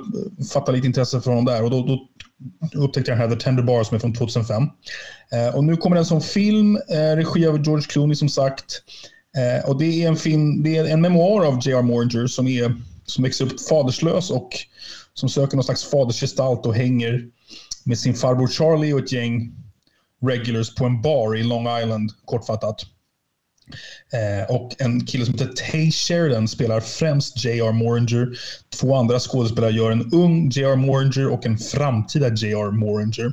fattade lite intresse för honom där och då, då upptäckte jag den här The Tender Bar som är från 2005. Eh, och nu kommer den som film, eh, regi av George Clooney som sagt. Och det är en film, det är en memoar av J.R. Moringer som, är, som växer upp faderslös och som söker någon slags fadersgestalt och hänger med sin farbror Charlie och ett gäng regulars på en bar i Long Island, kortfattat. Eh, och en kille som heter Tay Sheridan spelar främst J.R. Moringer. Två andra skådespelare gör en ung J.R. Moringer och en framtida J.R. Moringer.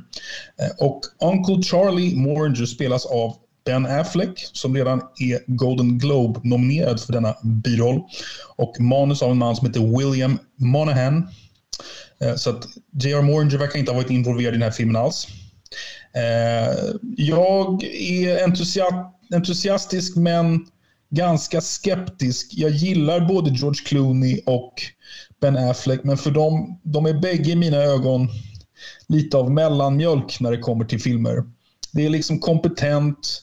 Eh, och Uncle Charlie Moringer spelas av Ben Affleck som redan är Golden Globe-nominerad för denna biroll. Och manus av en man som heter William Monahan. Eh, så att J.R. Moringer verkar inte ha varit involverad i den här filmen alls. Eh, jag är entusiastisk men ganska skeptisk. Jag gillar både George Clooney och Ben Affleck, men för dem, de är bägge i mina ögon lite av mellanmjölk när det kommer till filmer. Det är liksom kompetent,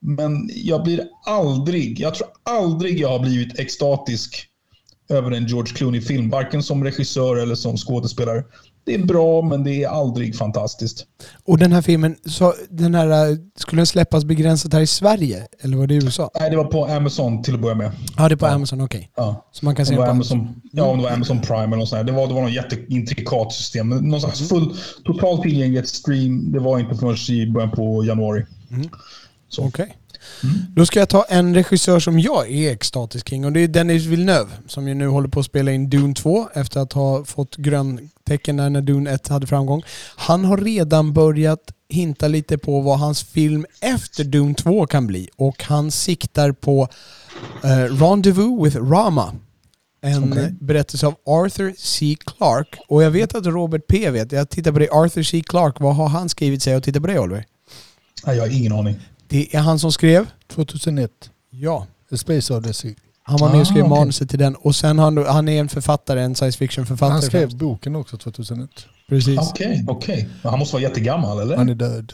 men jag blir aldrig, jag tror aldrig jag har blivit extatisk över en George Clooney-film, varken som regissör eller som skådespelare. Det är bra, men det är aldrig fantastiskt. Och den här filmen, så den här, skulle den släppas begränsat här i Sverige? Eller var det i USA? Nej, det var på Amazon till att börja med. Ja, det är på ja. Amazon, okej. Okay. Ja. Så man kan se den på Amazon. Amazon. Ja, om det var Amazon Prime eller något sånt. Det var, det var något jätteintrikat system. Någon slags full, totalt tillgängligt stream, det var inte förrän i början på januari. Mm. Okej. Okay. Mm. Då ska jag ta en regissör som jag är extatisk kring och det är Dennis Villeneuve som ju nu håller på att spela in Dune 2 efter att ha fått gröntecken när Dune 1 hade framgång. Han har redan börjat hinta lite på vad hans film efter Dune 2 kan bli och han siktar på uh, Rendezvous with Rama. En okay. berättelse av Arthur C. Clarke. Och jag vet att Robert P vet. Jag tittar på det. Arthur C. Clarke, vad har han skrivit sig? Och titta på det Oliver. Jag har ingen aning. Det är han som skrev? 2001. Ja. The Space Odyssey. Han var med och skrev ah, okay. manuset till den. Och sen han, han är en författare, en science fiction-författare. Han skrev boken också 2001. Precis. Okej, okay, okej. Okay. Han måste vara jättegammal eller? Han är död.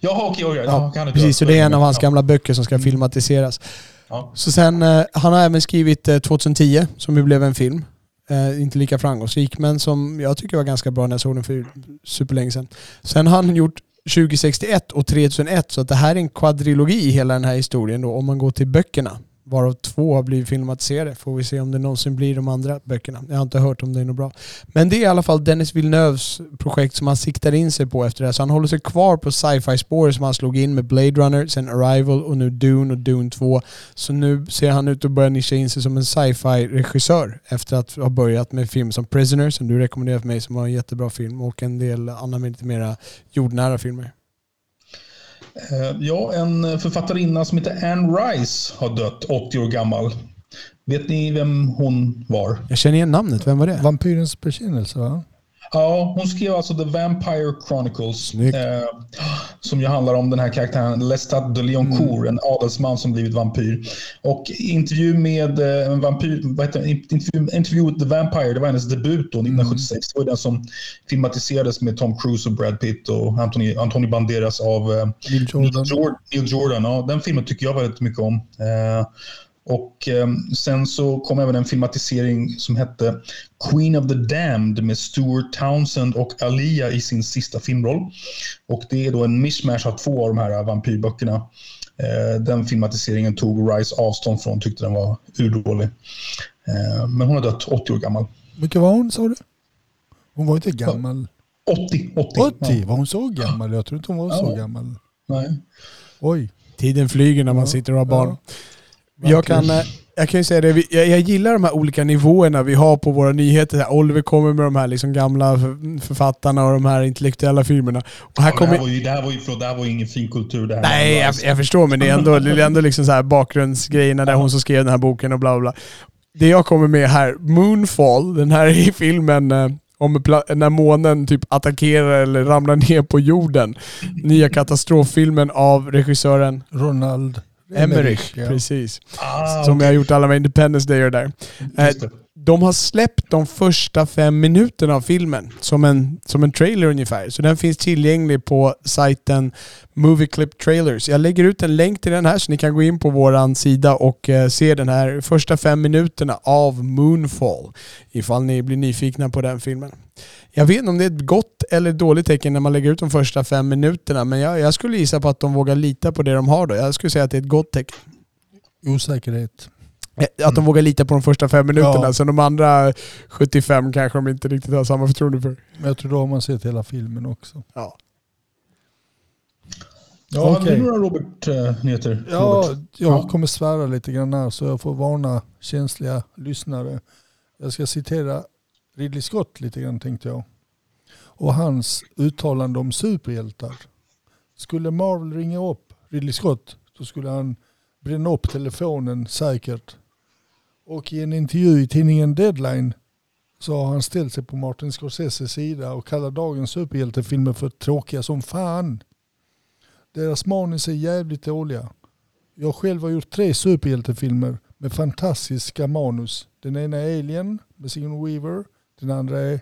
Jaha, okej. Okay, ja, ja, precis, så det är en av hans gamla böcker som ska mm. filmatiseras. Ja. Så sen, eh, han har även skrivit eh, 2010, som ju blev en film. Eh, inte lika framgångsrik, men som jag tycker var ganska bra när jag såg den för superlänge sedan. Sen har han gjort 2061 och 3001. Så att det här är en kvadrilogi i hela den här historien då, om man går till böckerna. Varav två har blivit filmatiserade. Får vi se om det någonsin blir de andra böckerna. Jag har inte hört om det är något bra. Men det är i alla fall Dennis Villeneuves projekt som han siktar in sig på efter det här. Så han håller sig kvar på sci-fi spåret som han slog in med Blade Runner, sen Arrival och nu Dune och Dune 2. Så nu ser han ut att börja nischa in sig som en sci-fi regissör efter att ha börjat med film som Prisoner som du rekommenderar för mig som var en jättebra film och en del andra lite mera jordnära filmer. Eh, ja, en författarinna som heter Anne Rice har dött, 80 år gammal. Vet ni vem hon var? Jag känner igen namnet. Vem var det? Vampyrens bekännelse, va? Ja, hon skrev alltså The Vampire Chronicles. Eh, som ju handlar om den här karaktären Lestat de Lioncourt, mm. en adelsman som blivit vampyr. Och intervju med eh, en vampyr, vad heter intervju, intervju with the Vampire, det var hennes debut då, 1976. Mm. Det var den som filmatiserades med Tom Cruise och Brad Pitt och Anthony, Anthony Banderas av eh, Neil Jordan. Neil Jordan. Ja, den filmen tycker jag väldigt mycket om. Eh, och eh, sen så kom även en filmatisering som hette Queen of the Damned med Stuart Townsend och Alia i sin sista filmroll. Och det är då en mishmash av två av de här vampyrböckerna. Eh, den filmatiseringen tog Rice avstånd från, tyckte den var urdålig. Eh, men hon har dött 80 år gammal. Vilken var hon sa du? Hon var inte gammal. 80. 80, 80? Ja. Var hon så gammal? Jag tror inte hon var ja. så gammal. Nej. Oj. Tiden flyger när man sitter och har barn. Ja. Jag kan eh, jag kan ju säga det, jag, jag gillar de här olika nivåerna vi har på våra nyheter. Oliver kommer med de här liksom gamla för- författarna och de här intellektuella filmerna. Och här Ja, det, kommer, här var ju, det, här var ju, förlåt, det här var ju ingen fin kultur. Det här Nej, jag, alltså- jag förstår, men det är ändå, det är ändå liksom så här bakgrundsgrejerna där hon som skrev den här boken och bla bla. Det jag kommer med här, Moonfall, den här i filmen eh, om när månen typ attackerar eller ramlar ner på jorden. Nya katastroffilmen av regissören Ronald Emmerich. ja. Precis. Ah, Som okej. jag har gjort alla med Independence Day och där. De har släppt de första fem minuterna av filmen som en, som en trailer ungefär. Så den finns tillgänglig på sajten Movie Clip Trailers. Jag lägger ut en länk till den här så ni kan gå in på vår sida och eh, se den här första fem minuterna av Moonfall. Ifall ni blir nyfikna på den filmen. Jag vet inte om det är ett gott eller dåligt tecken när man lägger ut de första fem minuterna men jag, jag skulle gissa på att de vågar lita på det de har då. Jag skulle säga att det är ett gott tecken. Osäkerhet. Eh, Att de vågar lita på de första fem minuterna. Ja. Sen de andra 75 kanske de inte riktigt har samma förtroende för. Men jag tror då har man sett hela filmen också. Ja. Ja, okej. du några Robert-nyheter? Ja, jag Ja. kommer svära lite grann här så jag får varna känsliga lyssnare. Jag ska citera Ridley Scott lite grann tänkte jag. Och hans uttalande om superhjältar. Skulle Marvel ringa upp Ridley Scott så skulle han bränna upp telefonen säkert. Och i en intervju i tidningen Deadline så har han ställt sig på Martin Scorseses sida och kallar dagens superhjältefilmer för tråkiga som fan. Deras manus är jävligt dåliga. Jag själv har gjort tre superhjältefilmer med fantastiska manus. Den ena är Alien med Sigourney Weaver. Den andra är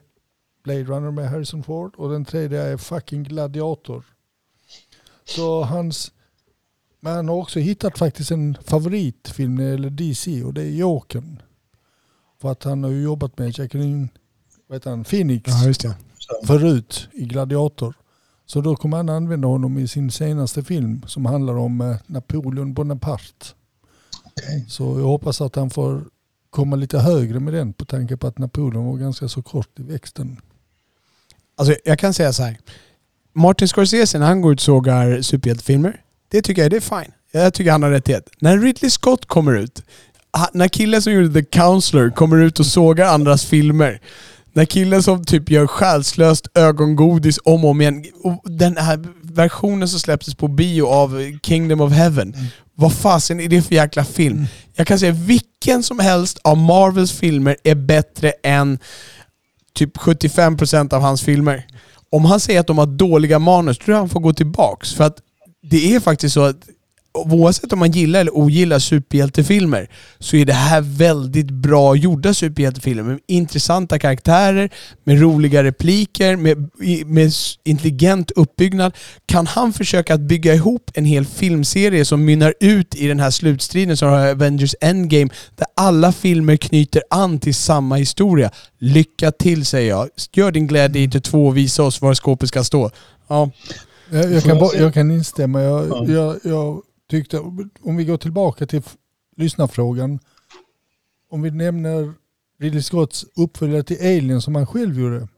Blade Runner med Harrison Ford. Och den tredje är fucking Gladiator. Så hans... Men han har också hittat faktiskt en favoritfilm när det gäller DC och det är Jokern. För att han har ju jobbat med Jacqueline vad heter han, Phoenix just det. förut i Gladiator. Så då kommer han använda honom i sin senaste film som handlar om eh, Napoleon Bonaparte. Okej. Så jag hoppas att han får komma lite högre med den på tanke på att Napoleon var ganska så kort i växten. Alltså jag kan säga så här. Martin Scorsese när han går ut och sågar superhjältefilmer, det tycker jag det är fine. Jag tycker han har rättighet. När Ridley Scott kommer ut, när killen som gjorde The Counselor kommer ut och sågar andras filmer, när killen som typ gör själslöst ögongodis om och om igen, och den här versionen som släpptes på bio av Kingdom of Heaven, vad fasen är det för jäkla film? Jag kan säga vilken som helst av Marvels filmer är bättre än typ 75% av hans filmer. Om han säger att de har dåliga manus, tror jag han får gå tillbaks. För att det är faktiskt så att oavsett om man gillar eller ogillar superhjältefilmer så är det här väldigt bra gjorda superhjältefilmer med intressanta karaktärer, med roliga repliker, med, med intelligent uppbyggnad. Kan han försöka att bygga ihop en hel filmserie som mynnar ut i den här slutstriden som har Avengers Endgame, där alla filmer knyter an till samma historia. Lycka till säger jag. Gör din glädje inte två och visa oss var skåpet ska stå. Ja, jag, jag, kan, jag kan instämma. Jag, Ja. jag, jag tyckte, om vi går tillbaka till lyssnarfrågan. Om vi nämner Ridley Scotts uppföljare till Alien som han själv gjorde.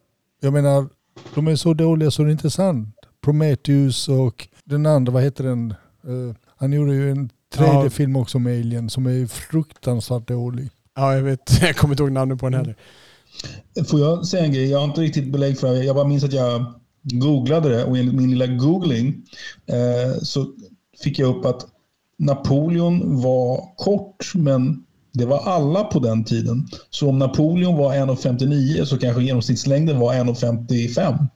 Jag menar, de är så dåliga så det är inte sant. Prometheus och den andra, vad heter den? Eh, han gjorde ju en tredje Ja. film också med Alien som är fruktansvärt dålig. ja jag vet. [LAUGHS] Jag kommer inte ihåg namnet på den heller. Får jag säga en grej? Jag har inte riktigt belägg för det. Jag bara minns att jag googlade det och enligt min lilla googling eh, så fick jag upp att Napoleon var kort men det var alla på den tiden. Så om Napoleon var 1,59 så kanske genomsnittslängden var 1,55.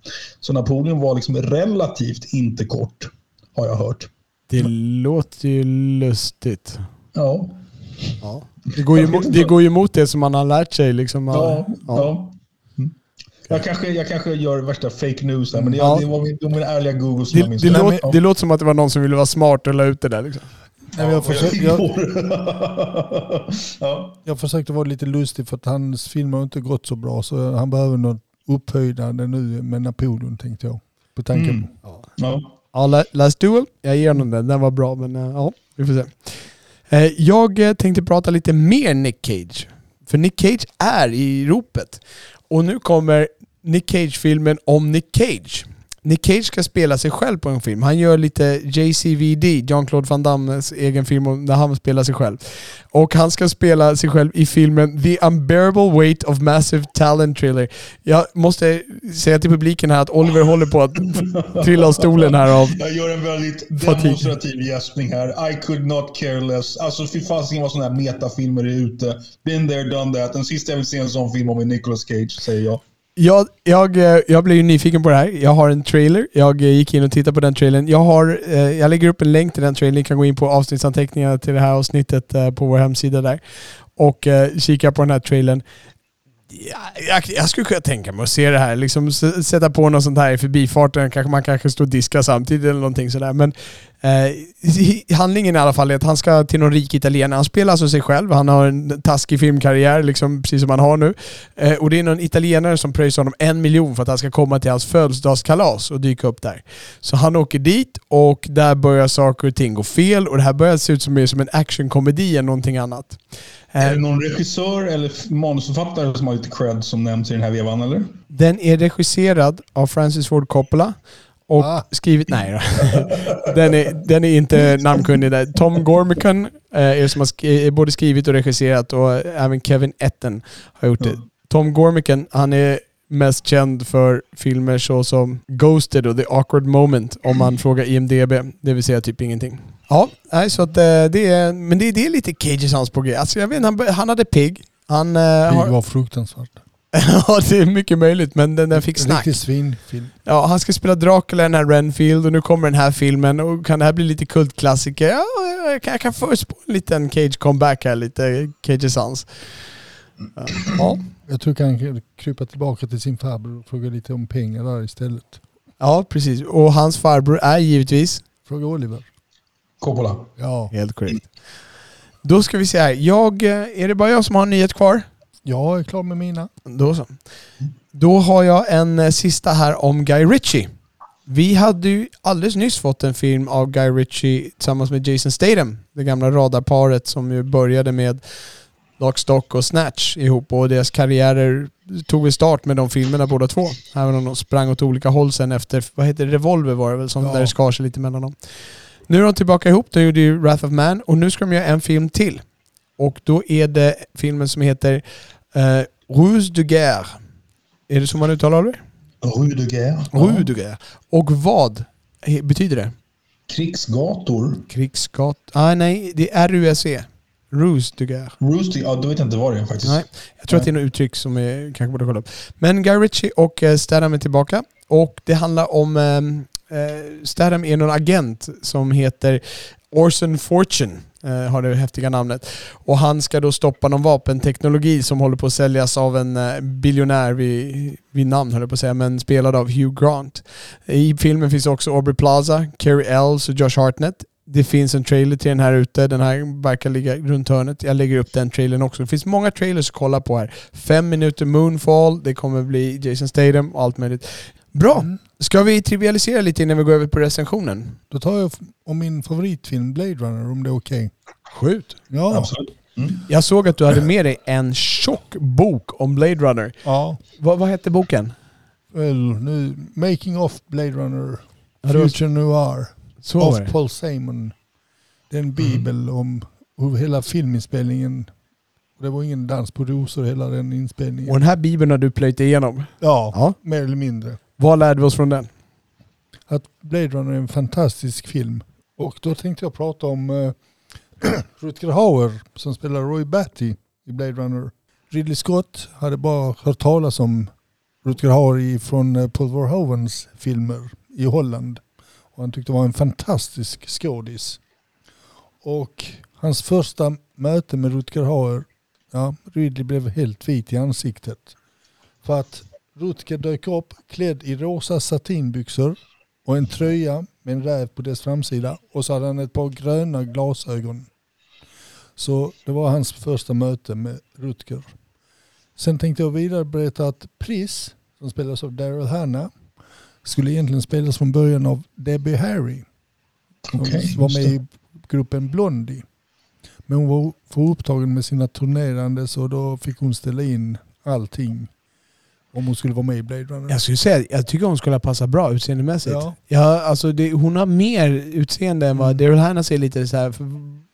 Så Napoleon var liksom relativt inte kort, har jag hört. Det låter ju lustigt. Ja, Ja. Det, går ju, det går ju emot det som man har lärt sig. Liksom. ja, Ja. ja. Jag, kanske, jag kanske gör värsta fake news där, men det, Ja. det var min, det var min ärliga Google som Det, jag minns det, Ja. det låter som att det var någon som ville vara smart och la ut det där. Liksom. Nej, jag, försökte, jag, [LAUGHS] ja. jag försökte vara lite lustig för att hans film har inte gått så bra så han behöver något upphöjdande nu med Napoleon tänkte jag. På tanken Mm. Ja. Ja, La- Last Duel. Jag ger honom den. Den var bra, men eh, ja, vi får se. Eh, Jag eh, tänkte prata lite mer Nick Cage. För Nick Cage är i ropet. Och nu kommer Nick Cage-filmen om Nick Cage. Nick Cage ska spela sig själv på en film. Han gör lite JCVD, Jean-Claude Van Dammes egen film där han spelar sig själv. Och han ska spela sig själv i filmen The Unbearable Weight of Massive Talent Thriller. Jag måste säga till publiken här att Oliver håller på att [LAUGHS] trilla av stolen här av... Jag gör en väldigt demonstrativ gäspning här. I could not care less. Alltså fy fasiken vad sådana här metafilmer är ute. Been there, done that. Den sista jag vill se en sån film om är Nicolas Cage, säger jag. Jag, jag, eh, jag blev ju nyfiken på det här. Jag har en trailer. Jag eh, gick in och tittade på den trailern. Jag, har, eh, jag lägger upp en länk till den trailern. Ni kan gå in på avsnittsanteckningarna till det här avsnittet på vår hemsida där. Och kika på den här trailern. Jag, jag skulle kunna tänka mig att se det här. Liksom sätta på något sånt här i förbifarten. Kanske man kanske står och diskar samtidigt eller någonting sådär. Men eh, [LAUGHS] handlingen i alla fall är att han ska till någon rik italienare. Han spelar alltså sig själv. Han har en taskig filmkarriär, liksom, precis som han har nu. Eh, och det är någon italienare som pröjsar honom en miljon för att han ska komma till hans födelsedagskalas och dyka upp där. Så han åker dit och där börjar saker och ting gå fel och det här börjar se ut som, mer som en actionkomedi än någonting annat. Är Eh, det någon regissör eller manusförfattare som har lite cred som nämns i den här vevan, eller? den är regisserad av Francis Ford Coppola och Ah. skrivit... Nej då. [LAUGHS] den, är, den är inte namnkunnig där. Tom Gormican eh, är som har sk- är både skrivit och regisserat och även Kevin Etten har gjort det. Tom Gormican, han är mest känd för filmer såsom Ghosted och The Awkward Moment om man frågar IMDB. Det vill säga typ ingenting. Ja, nej, så att, eh, det är, men det, det är lite Cages hans på G. Alltså, jag vet, han, han hade Pig. Han, eh, Det har, var fruktansvärt. [LAUGHS] ja, det är mycket möjligt, men den, den fick snack. Riktig svinfilm. Ja, han ska spela Dracula i den här Renfield och nu kommer den här filmen och kan det här bli lite kultklassiker? Ja, jag kan, jag kan förutspå en liten Cage comeback här, lite Cage Sans. Ja. Jag tror han kan krypa tillbaka till sin farbror och fråga lite om pengar där istället. ja, precis. Och hans farbror är givetvis Fråga Oliver. Coppola. Ja, helt korrekt. Då ska vi se här. Jag, eh, är det bara jag som har en nyhet kvar? Jag är klar med mina. Då så. Då har jag en eh, sista här om Guy Ritchie. Vi hade ju alldeles nyss fått en film av Guy Ritchie tillsammans med Jason Statham. Det gamla radarparet som ju började med Lock, Stock och Snatch ihop och deras karriärer tog väl start med de filmerna båda två. Även om de sprang åt olika håll sen efter, vad heter det, Revolver var det väl, som Ja. där det skar sig lite mellan dem. Nu är de tillbaka ihop, de gjorde ju Wrath of Man och nu ska de göra en film till. Och då är det filmen som heter uh, Ruse de Guerre. Är det så man uttalar det? Rue de Guerre. Rue de Guerre. Och vad betyder det? Krigsgator. Krigsgat... Ah, nej, det är RUSE. Ruse de Guerre. Ruse de... Ja, då vet jag inte vad det är faktiskt. Nej, jag tror att det är något uttryck som jag kanske borde kolla upp. Men Guy Ritchie och eh, Statham är tillbaka. Och det handlar om... ehm, Eh, Statham är någon agent som heter Orson Fortune. Eh, har det häftiga namnet. Och han ska då stoppa någon vapenteknologi som håller på att säljas av en eh, biljonär vid, vid namn höll jag på att säga, men spelad av Hugh Grant. I filmen finns också Aubrey Plaza, Carrie Ells och Josh Hartnett. Det finns en trailer till den här ute. Den här verkar ligga runt hörnet. Jag lägger upp den trailern också. Det finns många trailers att kolla på här. Fem minuter Moonfall. Det kommer bli Jason Statham och allt möjligt. Bra! Mm. Ska vi trivialisera lite innan vi går över på recensionen? Då tar jag om min favoritfilm Blade Runner om det är okej. Skjut! Ja. Absolut. Mm. Jag såg att du hade med dig en tjock bok om Blade Runner. ja. Vad, vad hette boken? Väl, nu, Making of Blade Runner. Future Noir. Så det. Paul Simon. Det är en bibel om hur hela filminspelningen det var ingen dans på rosor hela den inspelningen. Och den här bibeln har du plöjt igenom. Ja, Ja. mer eller mindre. Vad lärde vi oss från den? Att Blade Runner är en fantastisk film. Och då tänkte jag prata om eh, [CLEARS THROAT] Rutger Hauer som spelar Roy Batty i Blade Runner. Ridley Scott hade bara hört talas om Rutger Hauer från eh, Paul Verhoevens filmer i Holland. Och han tyckte det var en fantastisk skådis. Och hans första möte med Rutger Hauer, ja, Ridley blev helt vit i ansiktet. För att Rutger dök upp klädd i rosa satinbyxor och en tröja med en räv på dess framsida och så hade han ett par gröna glasögon. Så det var hans första möte med Rutger. Sen tänkte jag vidare berätta att Pris, som spelas av Daryl Hannah, skulle egentligen spelas från början av Debbie Harry. Som Okej, var med i gruppen Blondie. Men hon var för upptagen med sina turnerande så då fick hon ställa in allting. Om hon skulle vara med i Blade Runner. Jag skulle säga, jag tycker hon skulle passa bra utseendemässigt. Ja. Ja, alltså det, hon har mer utseende än vad Mm. Daryl Hannah ser lite så här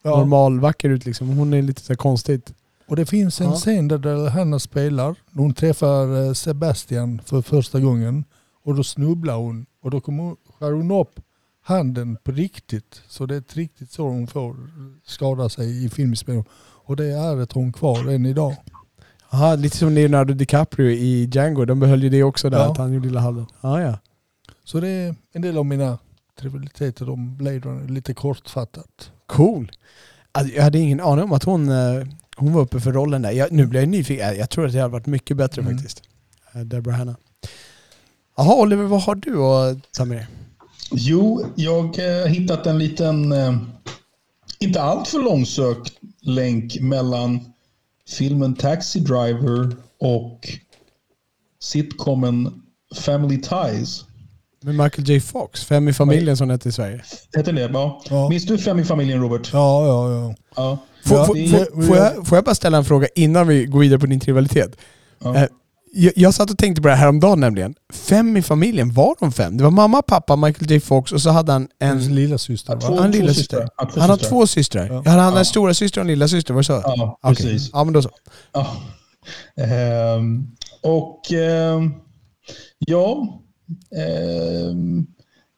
Ja. normal vacker ut liksom. Hon är lite så konstigt. Och det finns en Ja. scen där Daryl Hannah spelar. Hon träffar eh, Sebastian för första gången. Och då snubblar hon. Och då kommer hon, skär hon upp handen på riktigt. Så det är ett riktigt så hon får skada sig i filminspelningen. Och det är ett hon kvar än idag. Aha, lite som Leonardo DiCaprio i Django. De behöll ju det också där, Ja. att han gjorde lilla handen. Ah, ja. Så det är en del av mina trivialiteter om Blade Runner, lite kortfattat. Cool. Alltså, jag hade ingen aning om att hon, eh, hon var uppe för rollen där. Jag, nu blir jag nyfiken. Jag, jag tror att det hade varit mycket bättre Mm. faktiskt. Eh, Deborah Hanna. Jaha Oliver, vad har du att ta med dig? Jo, jag har hittat en liten, eh, inte alltför långsökt länk mellan filmen Taxi Driver och sitcomen Family Ties. Med Michael J Fox, Fem i familjen som hette i Sverige. Heter det? Ja. Ja. Minns du Fem i familjen, Robert? Ja, ja, ja. Ja. Får, Ja, får, det- får, får, jag, får jag bara ställa en fråga innan vi går vidare på din trivialitet? Ja. Jag, jag satt och tänkte på det här häromdagen nämligen. Fem i familjen, var de fem? Det var mamma, pappa, Michael J Fox och så hade han en... lilla syster va? två, Han lilla systrar. syster. Ja, två Han har systrar. två systrar. Ja. Han hade Ja. en stora syster och en lilla syster, var det så? Ja, Okej. precis. Ja men då så. Ja. Ehm, och ehm, ja, ehm,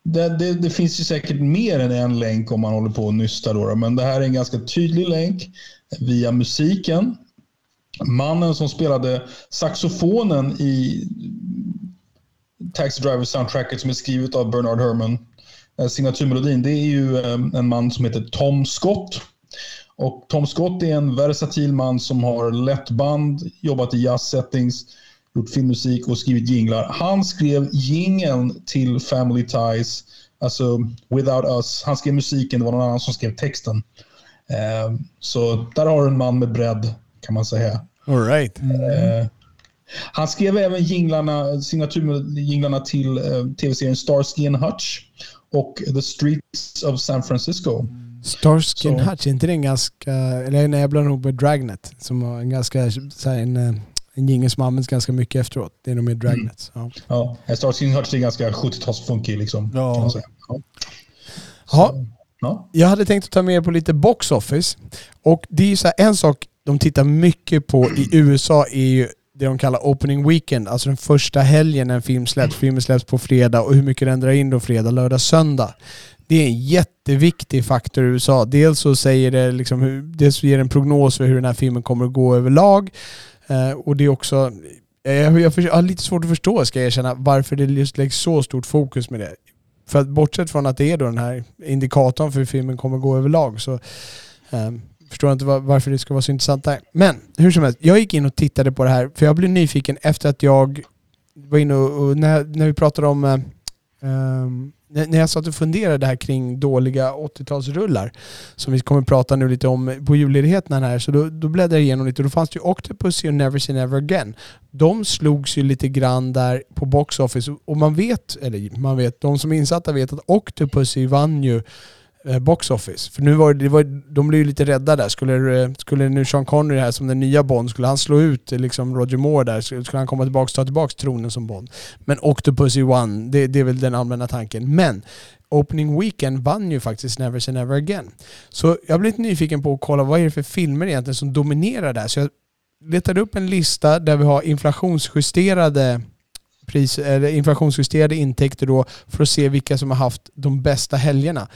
det, det, det finns ju säkert mer än en länk om man håller på och nystar då, men det här är en ganska tydlig länk via musiken. Mannen som spelade saxofonen i Taxi Driver soundtracket som är skrivet av Bernard Herrmann, eh, signaturmelodin, det är ju eh, en man som heter Tom Scott. Och Tom Scott är en versatil man som har lett band, jobbat i jazz-settings, gjort filmmusik och skrivit jinglar. Han skrev jingeln till Family Ties, alltså Without Us. Han skrev musiken, det var någon annan som skrev texten. Eh, så där har du en man med bredd, kan man säga. All right. Eh, han skrev även jinglarna, signaturjinglarna till eh, tv-serien Starsky and Hutch och The Streets of San Francisco. Starskin Så. Hutch, är inte den ganska... Eller nej, jag blandar ihop med Dragnet. Som var en ganska... Så här, en, eh, en jingel som används ganska mycket efteråt. Det är nog mer Dragnet. Ja. Ja, eh, Starsky and Hutch är ganska 70-talsfunky liksom. Ja. Ja. Så, ja. Jag hade tänkt att ta med er på lite box office. Och det är så här, en sak de tittar mycket på i [CLEARS THROAT] USA är ju det de kallar opening weekend, alltså den första helgen när en film släpps. Filmen släpps på fredag och hur mycket den drar in då fredag, lördag, söndag. Det är en jätteviktig faktor i USA. Dels så säger det liksom hur, dels ger en prognos för hur den här filmen kommer att gå överlag. Eh, och det är också, eh, jag, jag, jag har lite svårt att förstå ska jag erkänna, varför det just läggs så stort fokus med det. För att bortsett från att det är då den här indikatorn för hur filmen kommer gå överlag så eh, förstår inte varför det ska vara så intressant där. Men hur som helst, jag gick in och tittade på det här för jag blev nyfiken efter att jag var inne och, och när, när vi pratade om eh, um, när när jag satt och funderade här kring dåliga 80-talsrullar som vi kommer prata nu lite om på julledigheten här så då, då bläddrade jag igenom lite och då fanns det ju Octopussy och Never Say Never Again. De slogs ju lite grann där på box office och man vet, eller man vet, de som är insatta vet att Octopussy vann ju Eh, box office. För nu var det, var, de blev ju lite rädda där. Skulle, eh, skulle nu Sean Connery här som den nya Bond, skulle han slå ut eh, liksom Roger Moore där, skulle han komma tillbaka ta tillbaka tronen som Bond. Men Octopussy won, det, det är väl den allmänna tanken. Men Opening Weekend vann ju faktiskt Never Say Never Again. Så jag blev lite nyfiken på att kolla vad är det för filmer egentligen som dominerar där. Så jag letade upp en lista där vi har inflationsjusterade pris, eller inflationsjusterade intäkter då för att se vilka som har haft de bästa helgerna.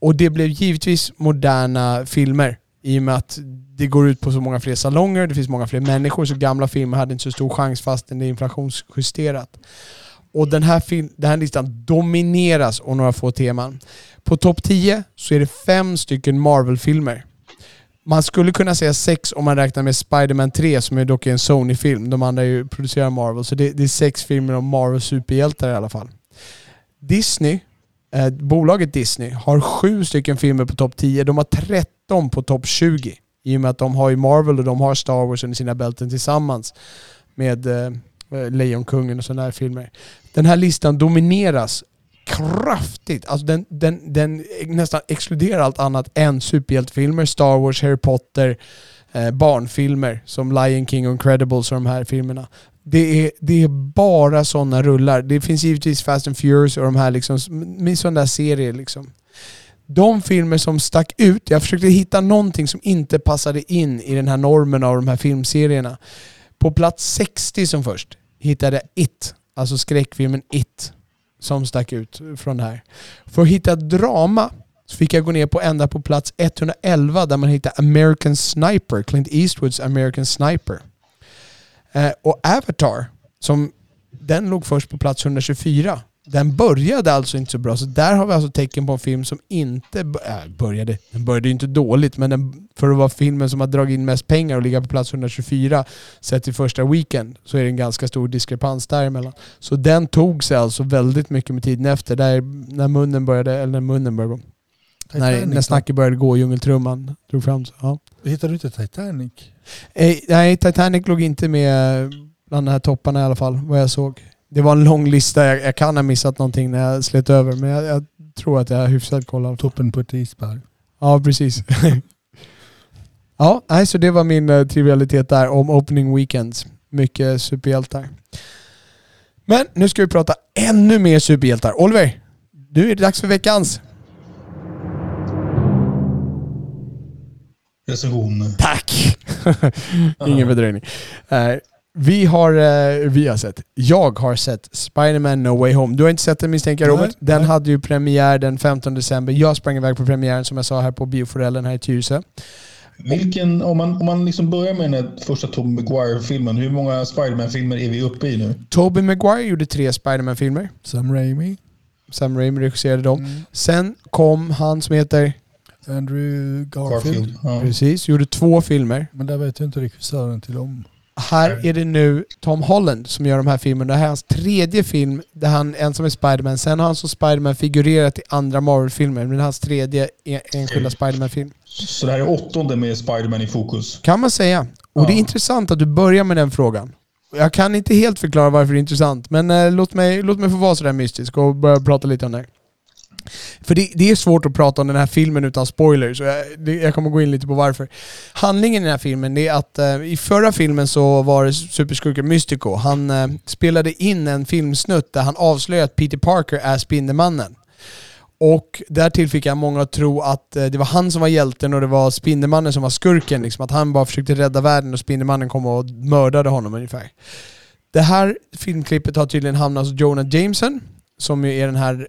Och det blev givetvis moderna filmer i och med att det går ut på så många fler salonger, det finns många fler människor, så gamla filmer hade inte så stor chans fastän det är inflationsjusterat. Och den här, film, den här listan domineras av några få teman. På topp 10 så är det fem stycken Marvel-filmer. Man skulle kunna säga sex om man räknar med Spider-Man 3 som är dock är en Sony-film. De andra är ju producerar Marvel. Så det, det är sex filmer om Marvel superhjältar i alla fall. Disney, eh, bolaget Disney, har sju stycken filmer på topp 10. De har 13 på topp 20. I och med att de har ju Marvel och de har Star Wars under sina bälten tillsammans med eh, Lejonkungen och sådana här filmer. Den här listan domineras kraftigt. Alltså den, den, den nästan exkluderar allt annat än superhjältefilmer, Star Wars, Harry Potter, eh, barnfilmer som Lion King och Incredibles och de här filmerna. Det är, det är bara sådana rullar. Det finns givetvis Fast and Furious och de här liksom, med sådana där serier liksom. De filmer som stack ut, jag försökte hitta någonting som inte passade in i den här normen av de här filmserierna. På plats 60 som först hittade jag It, alltså skräckfilmen It, som stack ut från det här. För att hitta drama så fick jag gå ner på ända på plats 111 där man hittar American Sniper, Clint Eastwoods American Sniper. Eh, och Avatar, som den låg först på plats 124. Den började alltså inte så bra, så där har vi alltså tecken på en film som inte äh, började. Den började ju inte dåligt, men den, för att vara filmen som har dragit in mest pengar och ligga på plats 124 sett till första weekend så är det en ganska stor diskrepans däremellan. Så den tog sig alltså väldigt mycket med tiden efter, där när munnen började, eller när munnen började när, när snacket började gå, djungeltrumman drog fram så. Ja. Hittade du inte Titanic? Eh, nej, Titanic låg inte med bland de här topparna i alla fall, vad jag såg. Det var en lång lista, jag, jag kan ha missat någonting när jag slet över, men jag, jag tror att jag har hyfsat koll. Toppen på ett isberg. Ja, precis. [LAUGHS] ja, nej, så det var min uh, trivialitet där om opening weekends. Mycket superhjältar. Men nu ska vi prata ännu mer superhjältar. Oliver, nu är det dags för veckans recension. Tack! [LAUGHS] Ingen fördröjning. Uh, vi har, uh, vi har sett, jag har sett Spiderman No Way Home. Du har inte sett den misstänker jag Robert? Den nej. hade ju premiär den 15 december. Jag sprang iväg på premiären som jag sa här på bioforellen här i Tyresö. Vilken, om man, om man liksom börjar med den första Tobey Maguire-filmen, hur många Spiderman-filmer är vi uppe i nu? Tobey Maguire gjorde tre Spiderman-filmer. Sam Raimi. Sam Raimi regisserade dem. Mm. Sen kom han som heter Andrew Garfield. Garfield ja. Precis, gjorde två filmer. Men där vet jag inte regissören till om. Här är det nu Tom Holland som gör de här filmerna. Det här är hans tredje film där han ensam är Spiderman. Sen har han som Spiderman figurerat i andra Marvel-filmer. Men det är hans tredje e- enskilda Spiderman-film. Så det här är åttonde med Spiderman i fokus? Kan man säga. Och ja. det är intressant att du börjar med den frågan. Jag kan inte helt förklara varför det är intressant, men eh, låt, mig, låt mig få vara sådär mystisk och börja prata lite om det. För det, det, är svårt att prata om den här filmen utan spoilers, och jag, det, jag kommer gå in lite på varför. Handlingen i den här filmen är att eh, i förra filmen så var det superskurken Mystico. Han eh, spelade in en filmsnutt där han avslöjade att Peter Parker är Spindelmannen. Och därtill fick jag många att tro att eh, det var han som var hjälten och det var Spindelmannen som var skurken. Liksom, att han bara försökte rädda världen och Spindelmannen kom och mördade honom ungefär. Det här filmklippet har tydligen hamnat hos Jonah Jameson, som är den här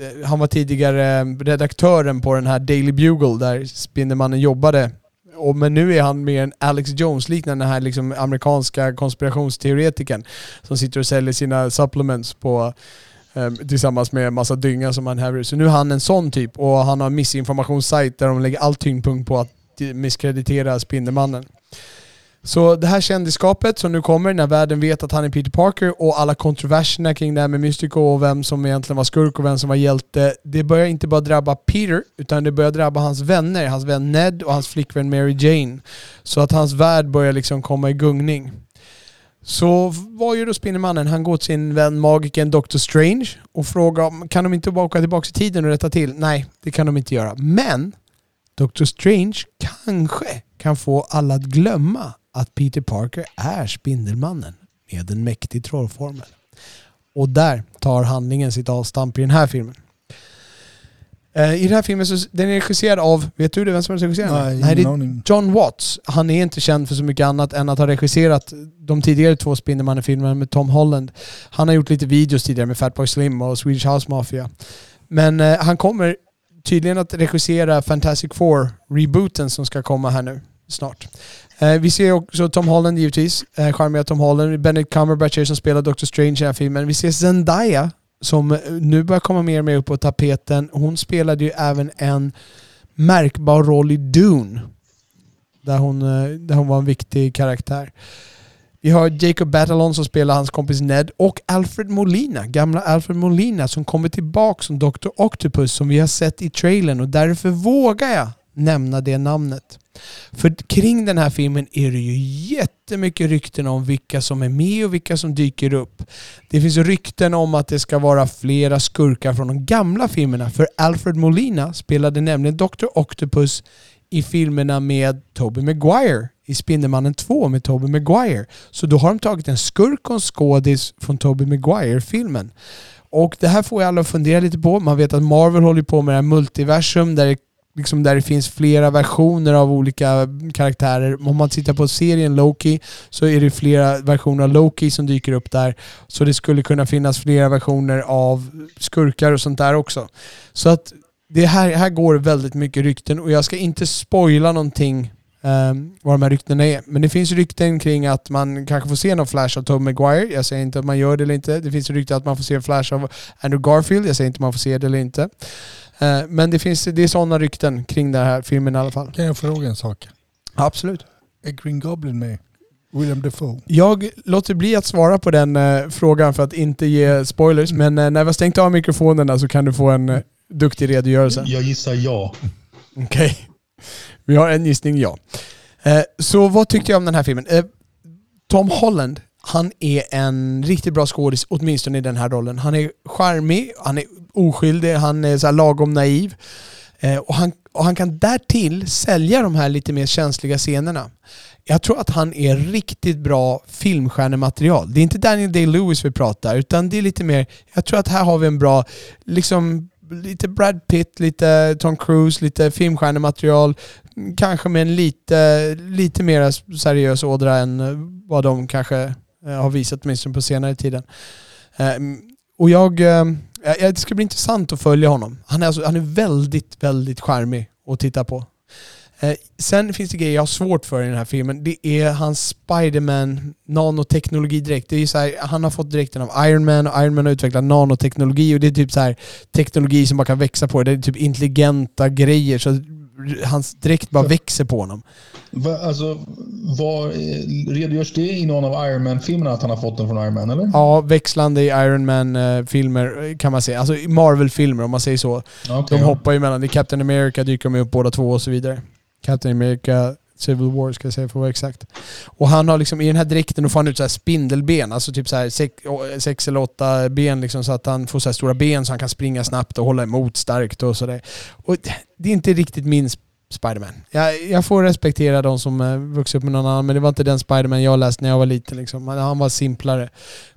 Eh, han var tidigare eh, redaktören på den här Daily Bugle där Spindelmannen jobbade. Och, men nu är han mer en Alex Jones-liknande, den här liksom amerikanska konspirationsteoretikern som sitter och säljer sina supplements på eh, tillsammans med en massa dynga som han häver Så nu är han en sån typ och han har en missinformationssajt där de lägger all tyngdpunkt på att misskreditera Spindelmannen. Så det här kändisskapet som nu kommer när världen vet att han är Peter Parker och alla kontroverserna kring det här med Mystico och vem som egentligen var skurk och vem som var hjälte. Det börjar inte bara drabba Peter utan det börjar drabba hans vänner, hans vän Ned och hans flickvän Mary Jane. Så att hans värld börjar liksom komma i gungning. Så vad gör då Spindelmannen? Han går till sin vän magikern Doctor Strange och frågar kan de inte bara åka tillbaka i tiden och rätta till? Nej, det kan de inte göra. Men Doctor Strange kanske kan få alla att glömma att Peter Parker är Spindelmannen med en mäktig trollformel. Och där tar handlingen sitt avstamp i den här filmen. Eh, I den här filmen så den är regisserad av, vet du det, vem som är regisserad? Nej, Nej det är John Watts. Han är inte känd för så mycket annat än att ha regisserat de tidigare två Spindelmannen-filmerna med Tom Holland. Han har gjort lite videos tidigare med Fatboy Slim och Swedish House Mafia. Men eh, han kommer tydligen att regissera Fantastic Four-rebooten som ska komma här nu snart. Eh, vi ser också Tom Holland givetvis, eh, charmiga Tom Holland. Benedict Cumberbatch som spelar Doctor Strange i den här filmen. Vi ser Zendaya som eh, nu börjar komma mer och mer upp på tapeten. Hon spelade ju även en märkbar roll i Dune. Där hon, eh, där hon var en viktig karaktär. Vi har Jacob Batalon som spelar hans kompis Ned och Alfred Molina, gamla Alfred Molina som kommer tillbaka som Dr. Octopus som vi har sett i trailern och därför vågar jag nämna det namnet. För kring den här filmen är det ju jättemycket rykten om vilka som är med och vilka som dyker upp. Det finns rykten om att det ska vara flera skurkar från de gamla filmerna. För Alfred Molina spelade nämligen Dr. Octopus i filmerna med Tobey Maguire. I Spindelmannen 2 med Tobey Maguire. Så då har de tagit en skurk och en skådis från Tobey Maguire-filmen. Och det här får jag alla att fundera lite på. Man vet att Marvel håller på med det här multiversum där det, liksom där det finns flera versioner av olika karaktärer. Om man tittar på serien Loki så är det flera versioner av Loki som dyker upp där. Så det skulle kunna finnas flera versioner av skurkar och sånt där också. Så att det här, här går väldigt mycket rykten och jag ska inte spoila någonting um, vad de här ryktena är. Men det finns rykten kring att man kanske får se någon flash av Tom Maguire. Jag säger inte att man gör det eller inte. Det finns rykten att man får se en flash av Andrew Garfield. Jag säger inte att man får se det eller inte. Uh, men det, finns, det är sådana rykten kring den här filmen i alla fall. Kan jag fråga en sak? Absolut. Är Green Goblin med? William Defoe? Jag låter bli att svara på den uh, frågan för att inte ge spoilers. Men uh, när vi har stängt av mikrofonerna så kan du få en duktig redogörelse. Jag gissar ja. Okej. Okay. Vi har en gissning ja. Eh, så vad tyckte jag om den här filmen? Eh, Tom Holland, han är en riktigt bra skådis, åtminstone i den här rollen. Han är charmig, han är oskyldig, han är så lagom naiv. Eh, och, han, och han kan därtill sälja de här lite mer känsliga scenerna. Jag tror att han är riktigt bra filmstjärnematerial. Det är inte Daniel Day-Lewis vi pratar, utan det är lite mer... Jag tror att här har vi en bra, liksom lite Brad Pitt, lite Tom Cruise, lite filmstjärnematerial. Kanske med en lite, lite mer seriös ådra än vad de kanske eh, har visat åtminstone på senare tiden. Eh, och jag, eh, det ska bli intressant att följa honom. Han är, alltså, han är väldigt, väldigt charmig att titta på. Eh, sen finns det grejer jag har svårt för i den här filmen. Det är hans Spiderman nanoteknologi direkt. Det är så här, han har fått dräkten av Iron Man och Iron Man har utvecklat nanoteknologi och det är typ så här teknologi som bara kan växa på det. Det är typ intelligenta grejer så hans dräkt bara växer på honom. Va, alltså, var, redogörs det i någon av Iron Man-filmerna att han har fått den från Iron Man, eller? Ja, växlande i Iron Man-filmer kan man säga. Alltså Marvel-filmer om man säger så. Okay, de hoppar ju mellan. I Captain America dyker de upp båda två och så vidare. Captain America Civil War ska jag säga för att vara exakt. Och han har liksom i den här dräkten, då får han ut så här spindelben, alltså typ så här sex, sex eller åtta ben liksom så att han får så här stora ben så han kan springa snabbt och hålla emot starkt och sådär. Och det är inte riktigt min Spiderman. Jag, jag får respektera de som eh, vuxit upp med någon annan, men det var inte den Spiderman jag läste när jag var liten. Liksom. Han var simplare,